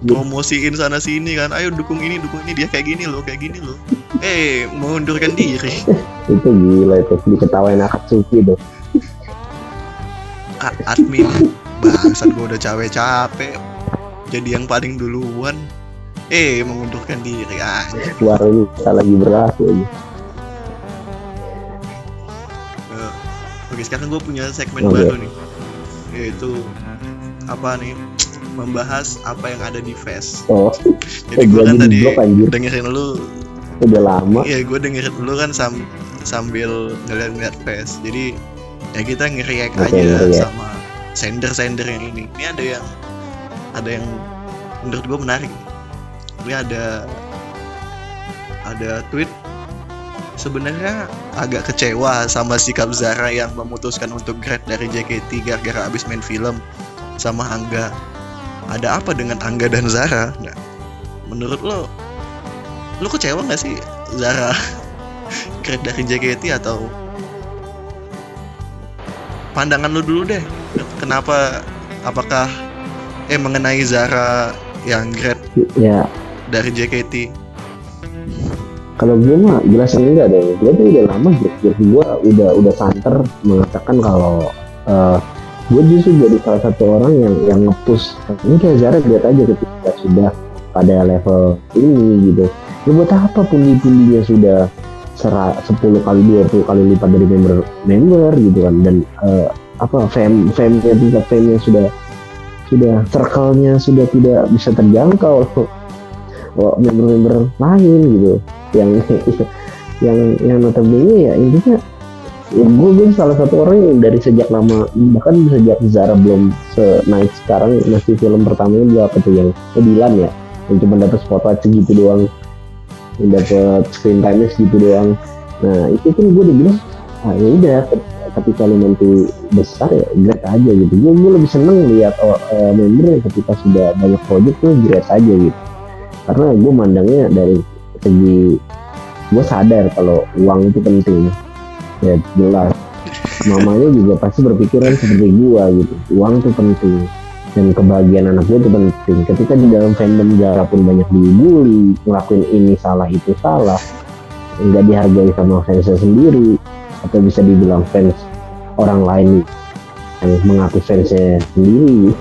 promosiin sana sini kan. Ayo dukung ini dukung ini. Dia kayak gini loh kayak gini loh. Eh mengundurkan diri. Itu gila itu. Diketawain Akatsuki tuh A- admin. Bangsat gue udah capek-capek. Jadi yang paling duluan. Eh mengundurkan diri. Suara ini kita lagi berlaku aja. Eh, Oke sekarang gue punya segmen Oke. baru nih. Yaitu apa nih membahas apa yang ada di Fest. oh Jadi eh, gue kan tadi anjir dengerin lu, udah lama iya gue dengerin lu kan sam- sambil ngeliat-ngeliat Fest. Jadi ya kita nge-react aja nge-react. sama sender-sender yang ini. Ini ada yang ada yang menurut gue menarik. Ini ada ada tweet sebenarnya agak kecewa sama sikap Zara yang memutuskan untuk grad dari JKT gara-gara abis main film sama Angga. Ada apa dengan Angga dan Zara? Nah, menurut lo, lo kecewa nggak sih Zara grad dari JKT atau pandangan lo dulu deh? Kenapa? Apakah eh mengenai Zara yang grad ya dari JKT? kalau gue mah jelas enggak deh gue tuh udah lama gitu gue udah udah santer mengatakan kalau eh, gue justru jadi salah satu orang yang yang ngepush. Ini kayak Zara lihat aja ketika sudah pada level ini gitu. Ya buat apa pundi-pundinya sudah sera, 10 kali 20 kali lipat dari member member gitu kan. Dan eh, apa fam famnya tingkat famnya sudah sudah circle-nya sudah tidak bisa terjangkau. Member-member lain gitu. Yang yang yang notabene ya intinya ya gue gue salah satu orang yang dari sejak lama bahkan sejak Zara belum naik sekarang masih film pertamanya gue apa tuh yang Dilan ya? Yang cuma dapat spotlight segitu doang. Yang dapat screen time segitu doang. Nah itu kan gue udah bilang ah ya udah ketika lu nanti besar ya great aja gitu. Gue gue lebih seneng lihat oh, eh, member ketika sudah banyak project tuh great aja gitu. Karena gue mandangnya dari segi gue sadar kalau uang itu penting ya jelas. Mamanya juga pasti berpikiran seperti gue gitu. Uang itu penting. Dan kebahagiaan anak gue itu penting. Ketika di dalam fandom Zara pun banyak dibully ngelakuin ini salah itu salah nggak dihargai sama fansnya sendiri atau bisa dibilang fans orang lain yang mengaku fansnya sendiri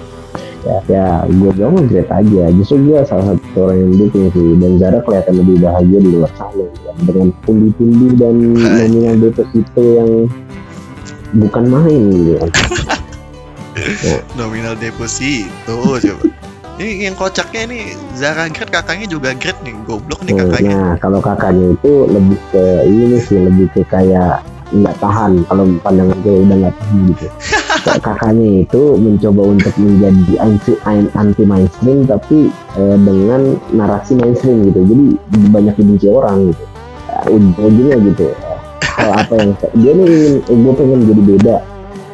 ya, ya gue bilang great aja. Justru gue salah satu orang yang mendukung sih. Dan Zara kelihatan lebih bahagia di luar sana ya. dengan pundi-pundi dan nominal deposito yang bukan main gitu. Kan nominal deposito coba. Ini yang kocaknya ini Zara grade kakaknya juga grade nih. Goblok nih Nah, kakaknya. nah kalau kakaknya itu lebih ke ini sih lebih ke kayak nggak tahan kalau pandangan gue udah nggak tahan gitu kakaknya itu mencoba untuk menjadi anti anti mainstream tapi eh, dengan narasi mainstream gitu. Jadi banyak dibenci orang gitu. Ujung-ujungnya gitu. Eh, hal apa yang dia nih ingin eh, gue pengen jadi beda.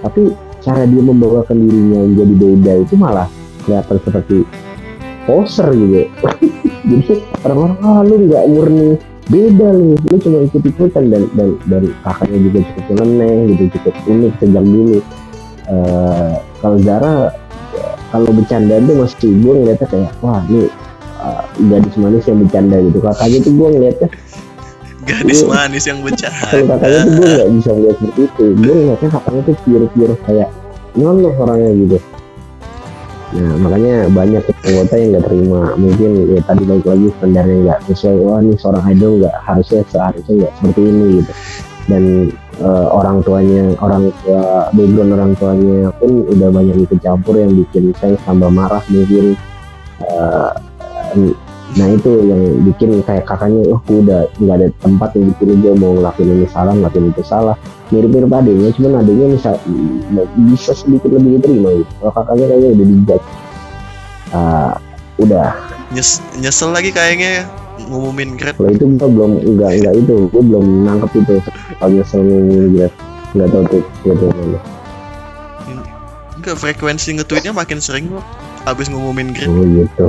Tapi cara dia membawakan dirinya menjadi beda itu malah kelihatan seperti poser gitu. Jadi orang-orang ah lu nggak murni. Beda lu. Lu cuma ikut ikutan dan dan dan kakaknya juga cukup nyeleneh gitu cukup unik sejak dulu Eh, kalau Zara kalau bercanda tuh masih gue ngeliatnya kayak wah ini uh, gadis manis yang bercanda gitu. Kakaknya tuh gue ngeliatnya gadis Iya. manis yang kalau bercanda kakaknya tuh gue nggak bisa ngeliat seperti itu. Gue ngeliatnya kakaknya tuh pure pure kayak nyolong orangnya gitu. Nah makanya banyak anggota yang nggak terima. Mungkin ya tadi balik lagi standarnya nggak sesuai. Wah ini seorang idol nggak harusnya seharusnya nggak seperti ini gitu. Dan eh, orang tuanya orang tua background orang tuanya pun udah banyak ikut yang bikin saya tambah marah mungkin Eh, nah itu yang bikin kayak kakaknya oh udah nggak ada tempat yang bikin gue mau ngelakuin ini salah ngelakuin itu salah. Mirip-mirip adanya cuman adanya bisa bisa sedikit lebih diterima gitu. Kalau kakaknya kayaknya udah dijudge. Ah, udah. Nyes- nyesel lagi kayaknya ya ngumumin grade kalau itu gue belum nggak nggak itu gue belum nangkep itu. Kalau nyesel ngomongin gitu nggak tahu tuh gitu mana enggak frekuensi nge-tweetnya makin sering kok abis ngumumin grade oh gitu.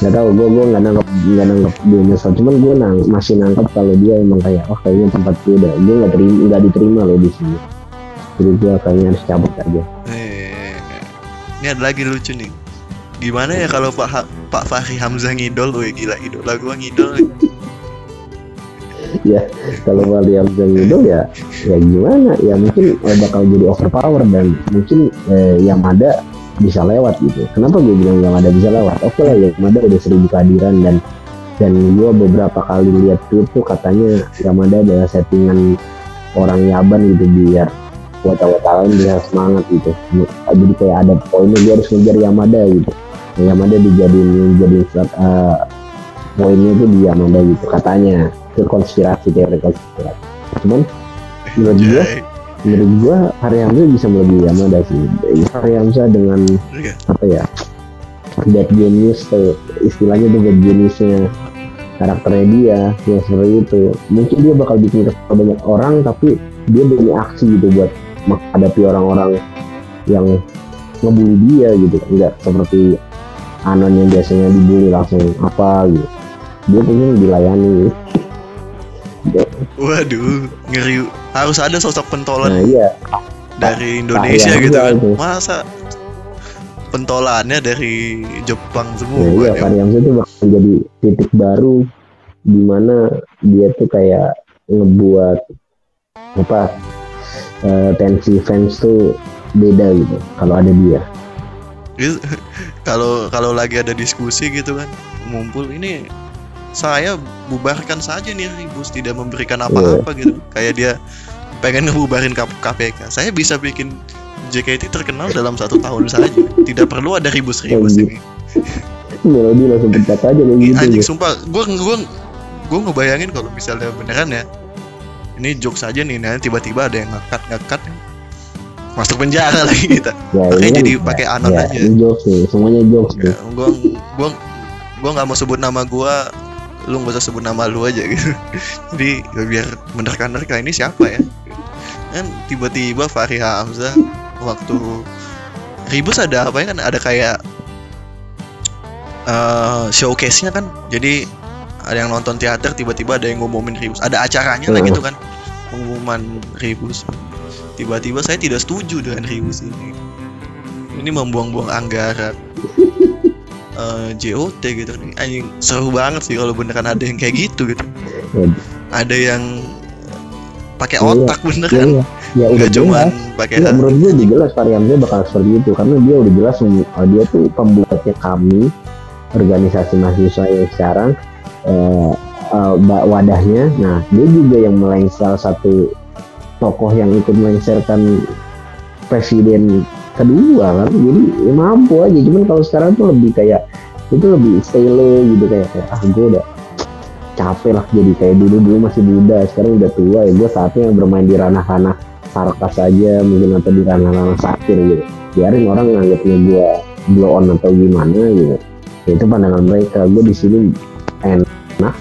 Nggak tahu gue gue nggak nangkep nggak nangkep dia nyesel. Cuman gue nang masih nangkep kalau dia emang kayak oh kayaknya tempat gue udah gue nggak terima nggak diterima loh di sini. Jadi gue kayaknya harus cabut aja. Eh, ini ada lagi lucu nih. Gimana ya kalau Pak Ha- Pak Fahri Hamzah ngidol, woi gila idola gua ngidol. ya kalau Wali Hamzah ngidol ya ya gimana? Ya mungkin eh, bakal jadi overpower dan mungkin eh, Yamada bisa lewat gitu. Kenapa gue bilang Yamada bisa lewat? Oke lah Yamada udah seribu kehadiran dan dan gue beberapa kali lihat tweet tuh katanya Yamada adalah settingan orang Yaban gitu biar wata-wata lain bisa semangat gitu. Jadi kayak ada poinnya dia harus ngejar Yamada gitu Yamada dijadiin jadi poinnya tuh di Yamada gitu katanya. Itu konspirasi teori konspirasi. Cuman menurut gue menurut gua Hari Hamzah bisa melebihi Yamada sih? Hari Hamzah dengan apa ya bad genius tuh istilahnya tuh bad geniusnya karakternya dia yang seperti itu. Mungkin dia bakal bikin kesel banyak orang tapi dia punya aksi gitu buat menghadapi orang-orang yang ngebully dia gitu. Enggak seperti Anon yang biasanya dibully langsung apa gitu dia pengen dilayani Waduh, ngeri. Harus ada sosok pentolan nah iya dari Indonesia Pak gitu Hamzah kan. itu. Masa pentolannya dari Jepang Nah, semua. iya, ya. Hamzah itu bakal jadi titik baru di mana dia tuh kayak ngebuat apa eh, tensi fans tuh beda gitu kalau ada dia. Kalau kalau lagi ada diskusi gitu kan ngumpul ini saya bubarkan saja nih ribus tidak memberikan apa-apa gitu. Kayak dia pengen ngebubarin KPK saya bisa bikin JKT terkenal dalam satu tahun saja. Tidak perlu ada ribus-ribus Oh, ini Melodi langsung pecat aja kayak gitu. anjing sumpah gua gua gua ngebayangin kalau misalnya beneran ya ini jokes aja nih nanti tiba-tiba ada yang ngekat ngekat masuk penjara lagi kita Ya, makanya kan- jadi pakai anon ya, aja. jokes nih, semuanya jokes ya, gua gua gua nggak mau sebut nama gua lu nggak usah sebut nama lu aja gitu. Jadi ya biar menerka-nerka ini siapa ya? Kan tiba-tiba Fahri Hamzah waktu Ribus ada apa ya kan ada kayak eh showcase-nya kan. Jadi ada yang nonton teater tiba-tiba ada yang ngumumin Ribus ada acaranya lah Hmm. gitu kan pengumuman Ribus tiba-tiba saya tidak setuju dengan Ribus ini. Ini membuang-buang anggaran. Eh, JOT gitu. Nih anjing seru banget sih kalau beneran ada yang kayak gitu gitu. Ya, ada yang pakai Iya. otak ya, beneran ya, ya udah cuman pakai hati. menurut gue jelas Hamzah bakal seperti itu karena dia udah jelas uh, dia tuh pembuatnya kami organisasi mahasiswa yang sekarang eh, uh, wadahnya. Nah dia juga yang melengsel satu tokoh yang ikut melengsarkan presiden kedua kan. Jadi ya mampu aja. Cuman kalau sekarang tuh lebih kayak itu lebih stay gitu. Kayak, kayak ah gue udah capek lah jadi kayak dulu. Dulu masih muda sekarang udah tua. Ya gue saatnya bermain di ranah-ranah sarkas aja. Mungkin atau di ranah-ranah satir gitu. Biarin orang nganggapnya gue blow on atau gimana gitu. Ya, itu pandangan mereka. Gue di sini enak.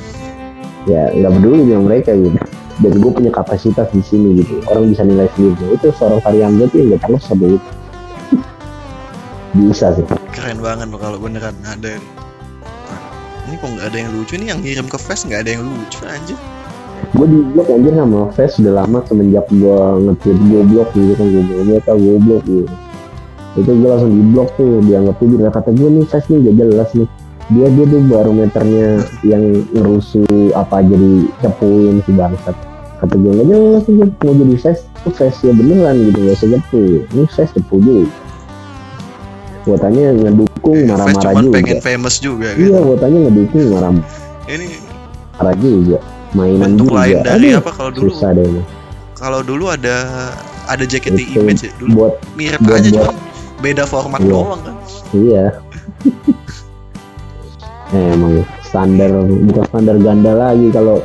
Ya nggak peduli dengan mereka gitu dan gue punya kapasitas di sini gitu. Orang bisa nilai sendiri. Nah, itu seorang Hamzah tuh yang gak tahu sampai itu bisa sih. Keren banget loh kalau beneran ada ini kok nggak ada yang lucu? Nih yang ngirim ke Fest nggak ada yang lucu aja gue di blok anjir sama Fes udah lama semenjak gue nge-tweet goblok gitu kan gue bilang tau goblok gitu. Itu gue langsung di blok tuh dianggap tuh dia kata gue nih Fes nih gak jelas nih. Dia dia tuh barometernya yang ngerusuh apa jadi cepuin si bangsat kata gue gak jelas nih mau jadi Fes tuh Fes ya beneran gitu gak usah cepu ini dulu gue tanya ngedukung Fest marah-marah juga. pengen famous juga iya kan gue tanya ngedukung marah-marah ini juga. Mainan bentuk juga. lain dari Aduh, apa kalau dulu? susah deh ini. kalau dulu ada ada JKT Itu Image ya dulu buat mirip buat- aja buat- cuma beda format Iya. doang kan. Iya. Eh, emang standar bukan standar ganda lagi kalau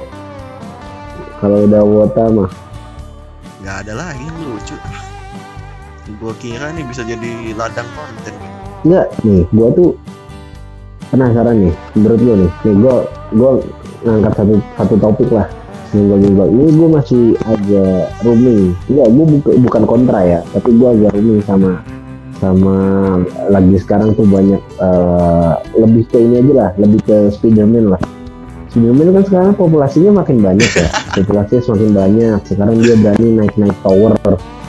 kalau udah wota mah. Nggak ada lagi yang lucu. Gua kira nih bisa jadi ladang konten. Enggak nih gua tuh penasaran nih menurut gua nih. Nih gua gua ngangkat satu satu topik lah minggu minggu ini gua masih agak rooming enggak gua buka- bukan kontra ya tapi gua agak rooming sama sama lagi sekarang tuh banyak eh, lebih ke ini aja lah lebih ke Spiderman lah Spiderman kan sekarang populasinya makin banyak ya. Populasinya semakin banyak. Sekarang dia berani naik naik tower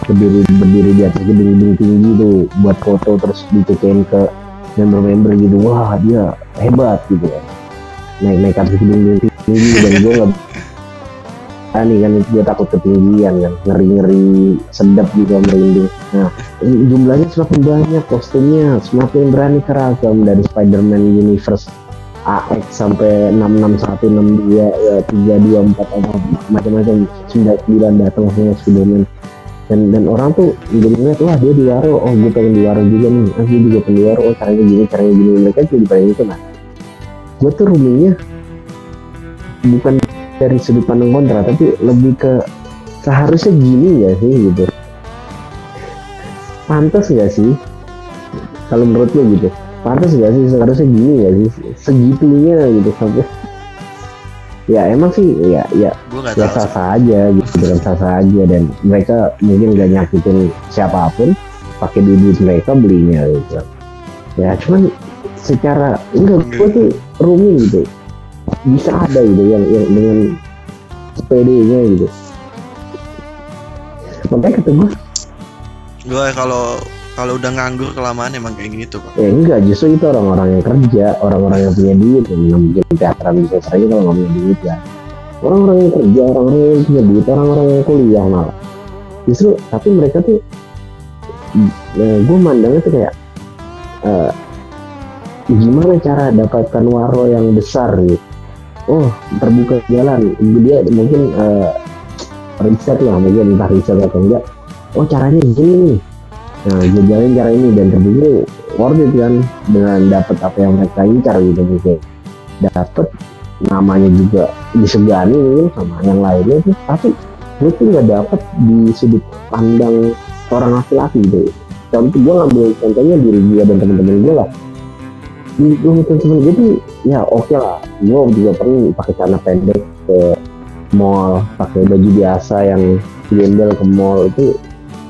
berdiri berdiri di atas gedung-gedung tinggi tuh buat foto terus dicecein ke member-member gitu. Wah dia hebat gitu ya naik naik atas gedung-gedung tinggi dan gue nggak berani kan gue takut ketinggian kan. Ngeri ngeri sedap juga merinding. Nah jumlahnya semakin banyak kostumnya semakin berani keragam dari Spider-Man Universe AX sampai 6616 ya 324 apa macam-macam. 99 datang semua Spider-Man dan dan orang tuh jadi ngeliat wah dia di waro oh gue pengen di juga nih. Ah gue juga pengen di oh caranya gini caranya gini. Mereka jadi pengen itu nah gue tuh ruminya bukan dari sudut pandang kontra tapi lebih ke seharusnya gini ya sih gitu. Pantas gak sih? Kalau menurut lo gitu pantas gak sih? Seharusnya gini ya sih? Segitunya gitu sampai ya emang sih ya ya ya sah sah aja gitu dengan sah sah aja. Dan mereka mungkin gak nyakitin siapa pun pakai duit mereka belinya gitu. Ya cuman secara enggak gue tuh rooming gitu. Bisa ada gitu yang, yang dengan sepedenya gitu. Makanya kata gue gue kalau kalau udah nganggur kelamaan emang kayak gitu kok ya enggak justru itu orang-orang yang kerja orang-orang yang punya duit yang mungkin teateran bisa saja kalau nggak punya duit ya. Orang-orang yang kerja orang-orang yang punya duit orang-orang yang kuliah malah. Justru tapi mereka tuh eh, gue mandangnya tuh kayak eh, gimana cara dapatkan waro yang besar gitu. Oh terbuka jalan. Dia mungkin eh, riset lah mungkin entah riset atau enggak. Oh caranya gini nih nah gue jalanin cara ini dan terbukti worth it kan dengan dapat apa yang mereka incar gitu mungkin dapat namanya juga disegani mungkin sama yang lainnya tuh tapi gue tuh nggak dapat di sudut pandang orang laki-laki gitu. Contoh gue ngambil contohnya diri gue dan teman-teman gue lah. Di gue teman-teman gue tuh ya oke lah. Gue juga pernah pakai celana pendek ke mall pakai baju biasa yang gembel ke mall itu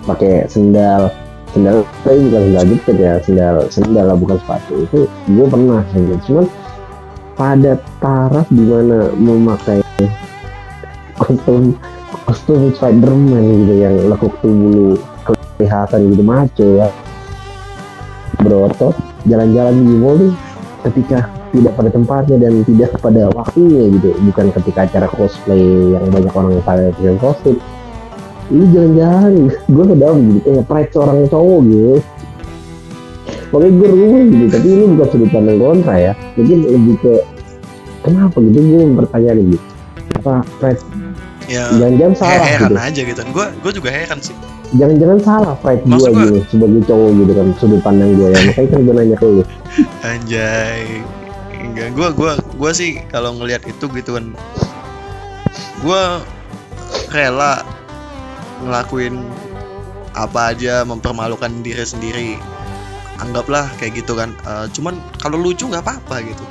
pakai sendal sendal tapi bukan sendal jepit ya sendal sendal lah bukan sepatu. Itu gue pernah gitu cuman pada taraf di mana memakai kostum kostum Spiderman gitu yang lekuk tubuh lu kelihatan gitu maco ya. Berotot jalan-jalan di mall tuh ketika tidak pada tempatnya dan tidak pada waktunya gitu. Bukan ketika acara cosplay yang banyak orang yang pakai kostum ini jalan-jalan gue ke dalam gitu kayak pride seorang cowok gitu. Makanya gue rumah gitu tapi ini bukan sudut pandang kontra ya. Mungkin lebih ke kenapa gitu gue mempertanyakan gitu. Apa pride? Ya jangan-jangan salah heran gitu aja gitu. Gue gue juga heran sih. Jangan-jangan salah pride gue gitu sebagai cowok gitu kan sudut pandang gue ya. Makanya kan gue nanya ke lu. Anjay. Enggak gue gue gue sih kalau ngelihat itu gitu kan gue rela ngelakuin apa aja mempermalukan diri sendiri. Anggaplah kayak gitu kan. Eh, cuman kalau lucu nggak apa-apa gitu.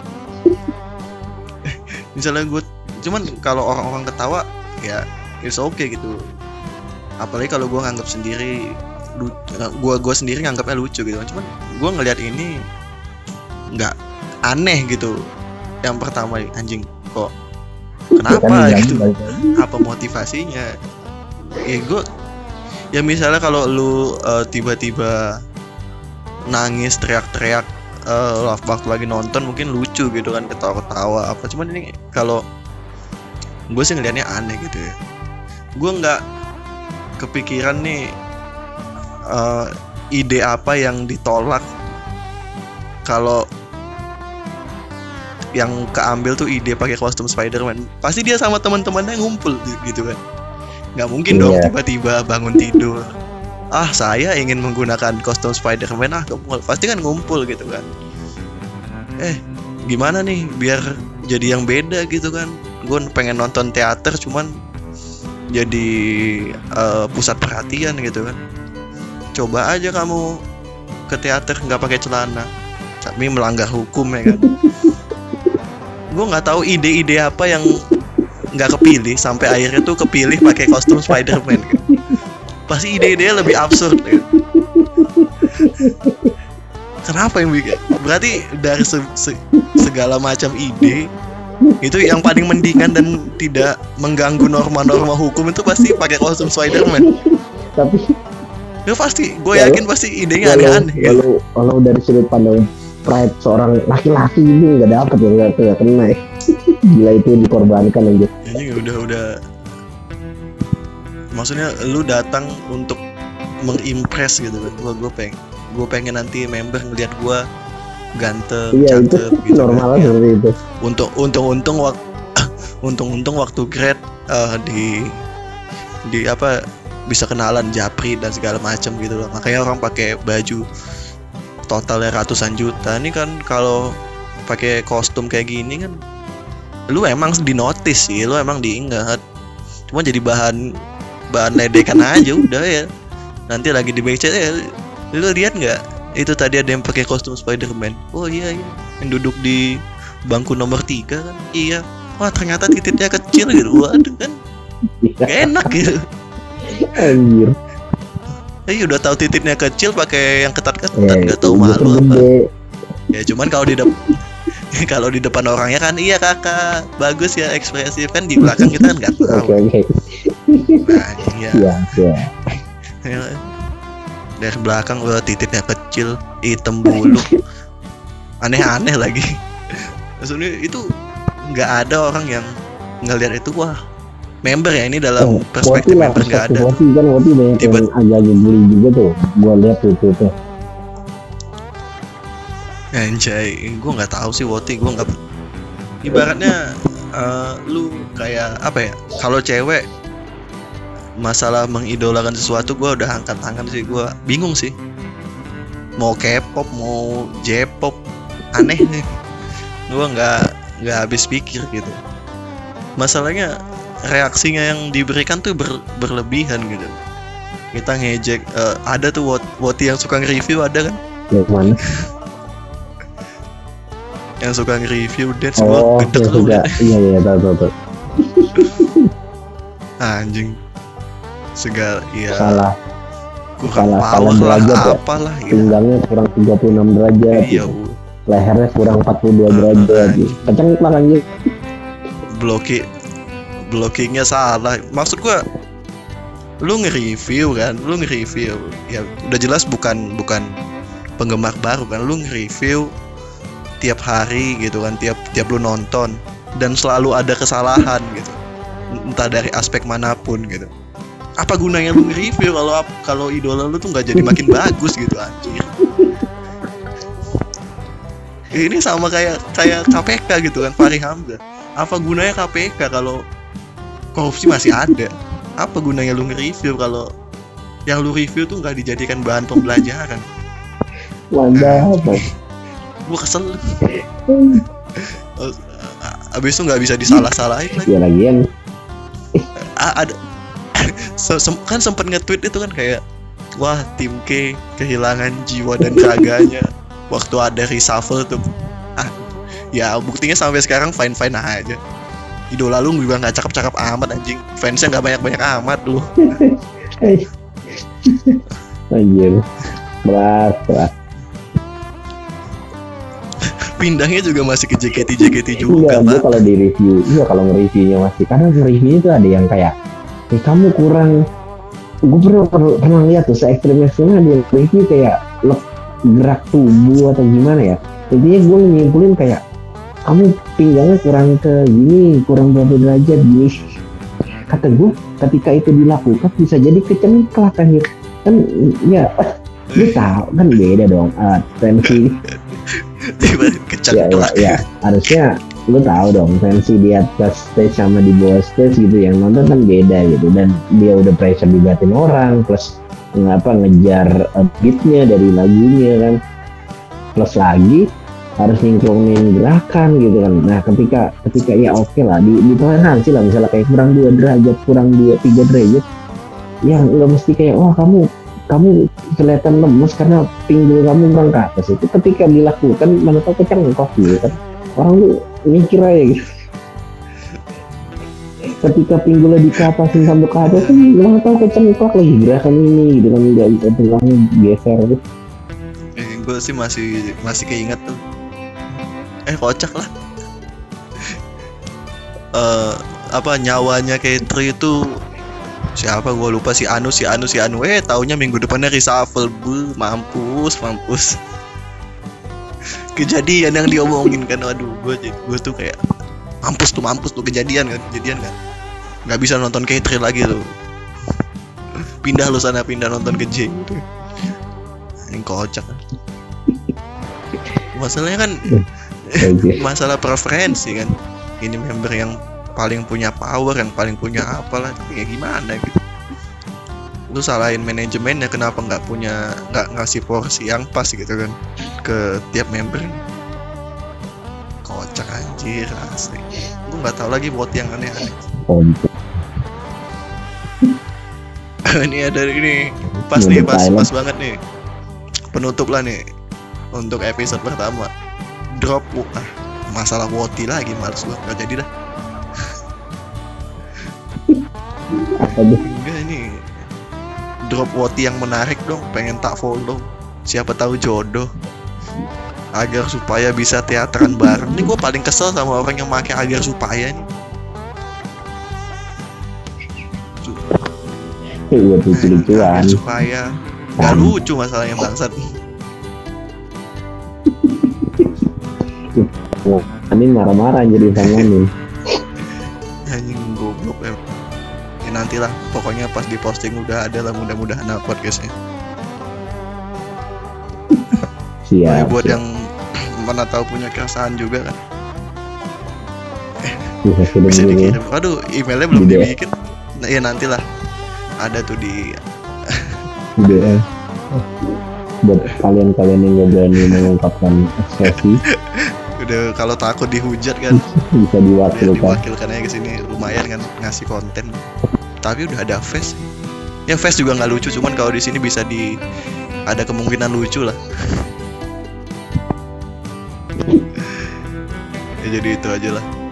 Misalnya gue cuman kalau orang-orang ketawa ya it's okay gitu. Apalagi kalau gue nganggap sendiri gue gue sendiri nganggapnya lucu gitu kan. Cuman gue ngelihat ini nggak aneh gitu. Yang pertama anjing kok kenapa gitu? apa motivasinya ya gue ya misalnya kalau lu eh, tiba-tiba nangis teriak-teriak eh, waktu lagi nonton mungkin lucu gitu kan ketawa-ketawa apa. Cuman ini kalau gue sih ngelihatnya aneh gitu ya. Gue nggak kepikiran nih eh, ide apa yang ditolak. Kalau yang keambil tuh ide pakai kostum Spider-Man. Pasti dia sama teman-temannya ngumpul gitu kan nggak mungkin dong Iya. tiba-tiba bangun tidur. Ah saya ingin menggunakan kostum Spider-Man. Ah ke mall pasti kan ngumpul gitu kan. Eh gimana nih biar jadi yang beda gitu kan? Gue pengen nonton teater cuman jadi eh, pusat perhatian gitu kan. Coba aja kamu ke teater nggak pakai celana. Tapi melanggar hukum ya kan. Gue nggak tahu ide-ide apa yang nggak kepilih sampai akhirnya tuh kepilih pakai kostum Spider-Man. Pasti ide-ide lebih absurd ya. kenapa yang bikin? Berarti dari se- se- segala macam ide itu yang paling mendingan dan tidak mengganggu norma-norma hukum itu pasti pakai kostum Spider-Man. Tapi ya pasti gue yakin pasti idenya aneh-aneh. kalau kalau dari sudut pandang pride seorang laki-laki ini nggak dapet ya nggak nggak kena. Ya gila itu dikorbankan aja Ini udah udah. Maksudnya lu datang untuk mengimpress gitu. Kan gua gue pengen gue pengen nanti member ngeliat gua ganteng iya itu cakep gitu normal kan. Seperti itu. Untung untung untung waktu untung untung waktu grad eh, di di apa bisa kenalan japri dan segala macam gitu loh. Makanya orang pakai baju totalnya ratusan juta. Ini kan kalau pakai kostum kayak gini kan lu emang di notice sih lu emang diingat. Cuma jadi bahan bahan ledekan aja udah ya. Nanti lagi di BC ya lu lihat nggak? Itu tadi ada yang pakai kostum Spider-Man. Oh iya iya. Yang duduk di bangku nomor tiga kan? Iya. Wah ternyata titiknya kecil gitu. Waduh kan? Gak enak gitu. Anjir Eh udah tahu titiknya kecil pakai yang ketat-ketat ya, nggak tahu itu malu apa. Ya cuman kalau di depan kalau di depan orangnya kan iya kakak bagus ya ekspresif kan di belakang kita kan nggak tahu. oke Nah, iya. ya ya Ya. Dari belakang udah titiknya kecil, hitam bulu, aneh-aneh lagi. Maksudnya itu nggak ada orang yang ngelihat itu wah member ya ini dalam Oh, perspektif member nggak ada. Wati kan Wati banyak Tiba- yang agak-agak juga tuh gua lihat itu tuh Anjay, gue nggak tahu sih Woti, gue nggak. Ibaratnya eh, lu kayak apa ya? Kalau cewek masalah mengidolakan sesuatu, gue udah angkat tangan sih. Gue bingung sih. Mau K-pop, mau J-pop, aneh nih. Gue nggak nggak habis pikir gitu. Masalahnya reaksinya yang diberikan tuh ber- berlebihan gitu. Kita ngejek, eh, ada tuh Wot- Woti yang suka nge-review ada kan? yang mana? Yang suka nge-review dance oh gua gedek lu. suka. Iya iya tahu tahu tahu. Anjing. Segala iya. Salah. Kurang salah- salah lah derajat ya. apalah gitu pinggangnya kurang 36 derajat. Iya gitu. Lehernya kurang 42 Ah, derajat. Gitu. kecengklak anjir bloki blockingnya salah. Maksud gua lu nge-review kan? Lu nge-review. Ya udah jelas bukan bukan penggemar baru kan. Lu nge-review tiap hari gitu kan tiap tiap lu nonton. Dan selalu ada kesalahan gitu. Entah dari aspek mana pun gitu. Apa gunanya lu nge-review kalau kalau idola lu tuh nggak jadi makin bagus gitu anjir? Ini sama kayak kayak KPK gitu kan Fahri Hamzah. Apa gunanya KPK kalau korupsi masih ada. Apa gunanya lu nge-review kalau yang lu review tuh nggak dijadikan bahan pembelajaran? Mantap gua kesel. Abis itu nggak bisa disalah-salahin lagi. Ya lagian A- ada. Se- sem- kan sempat nge-tweet itu kan kayak wah tim K kehilangan jiwa dan raganya. Waktu ada reshuffle tuh. Ah ya buktinya sampai sekarang fine fine aja idola lu juga nggak cakep-cakep amat anjing. Fansnya nggak banyak-banyak amat lu. Anjir. Berat berat. Pindahnya juga masih ke JKT JKT Enggak, juga gue pak. kalau di review, iya kalau nge-reviewnya masih. Karena nge-reviewnya tuh ada yang kayak, eh kamu kurang, gue pernah pernah, pernah lihat tuh se ekstrim ekstrimnya ada yang review kayak lep, gerak tubuh atau gimana ya, intinya gue nyimpulin kayak kamu pinggangnya kurang ke gini, kurang berapa derajat gini. Kata gue, ketika itu dilakukan bisa jadi kecengklak kan. Kan ya, gue tahu kan beda dong. Uh, tensi tiba ya, ya, kecengklak ya harusnya lu tahu dong tensi di atas stage sama di bawah stage gitu yang nonton kan beda gitu dan dia udah pressure dibatin orang plus ngapa ngejar beatnya dari lagunya kan plus lagi harus ningklongin gerakan gitu kan. Nah ketika ketika ya oke lah di ditoleransi lah misalnya kayak kurang dua derajat kurang dua tiga derajat yang nggak mesti kayak wah kamu kamu kelihatan lemes karena pinggul kamu kurang ke atas. Itu ketika dilakukan mana tahu kecengkok gitu kan. Orang tuh mikir aja gitu. Ketika pinggulnya dikapasin sampai ke atas kan mana tahu kecengkok lagi gerakan ini gitu kan. Nggak bisa tulangnya geser gitu gue sih masih masih keinget tuh eh kocak lah. Eh apa nyawanya Katri itu siapa? Gue lupa si Anu si Anu si Anu. Eh taunya minggu depannya reshuffle. Bu mampus mampus. Kejadian yang diomongin kan waduh gue gue tuh kayak mampus tuh mampus tuh kejadian kan kejadian kan. Nggak bisa nonton Katri lagi tuh. Pindah lu sana pindah nonton ke J. Ini kocak. Masalahnya kan. Masalah preferensi kan. Ini member yang paling punya power yang paling punya apalah tapi ya gimana gitu. Lu salahin manajemennya kenapa nggak punya nggak ngasih porsi yang pas gitu kan ke tiap member? Kocak anjir asli. Gue nggak tahu lagi buat yang aneh-aneh. Ini ada ini pas nih pas pas banget nih. Penutup lah nih untuk episode pertama drop ah masalah Woti lagi males gua nggak jadi dah. Enggak ini drop Woti yang menarik dong pengen tak follow siapa tahu jodoh. Agar supaya bisa teateran bareng. Ini gue paling kesel sama orang yang pakai agar supaya nih. Iya tuh agar lucuan. supaya. Nggak lucu masalahnya bangsat Ini marah-marah jadi nih. anjing goblok ya. ya nantilah pokoknya pas di posting udah ada lah mudah-mudahan nah, podcastnya Siap. Tapi buat siap. yang mana tahu punya keresahan juga kan bisa kirim bisa dikirim aduh emailnya belum DM. dibikin nah, ya nantilah ada tuh di Di DM. Buat kalian-kalian yang gak berani mengungkapkan ekspresi udah kalau takut dihujat kan. Bisa udah diwakilkan. diwakilkan aja ke sini lumayan kan ngasih konten. Tapi udah ada face. Ya face juga nggak lucu cuman kalau di sini bisa di ada kemungkinan lucu lah. Ya jadi itu aja lah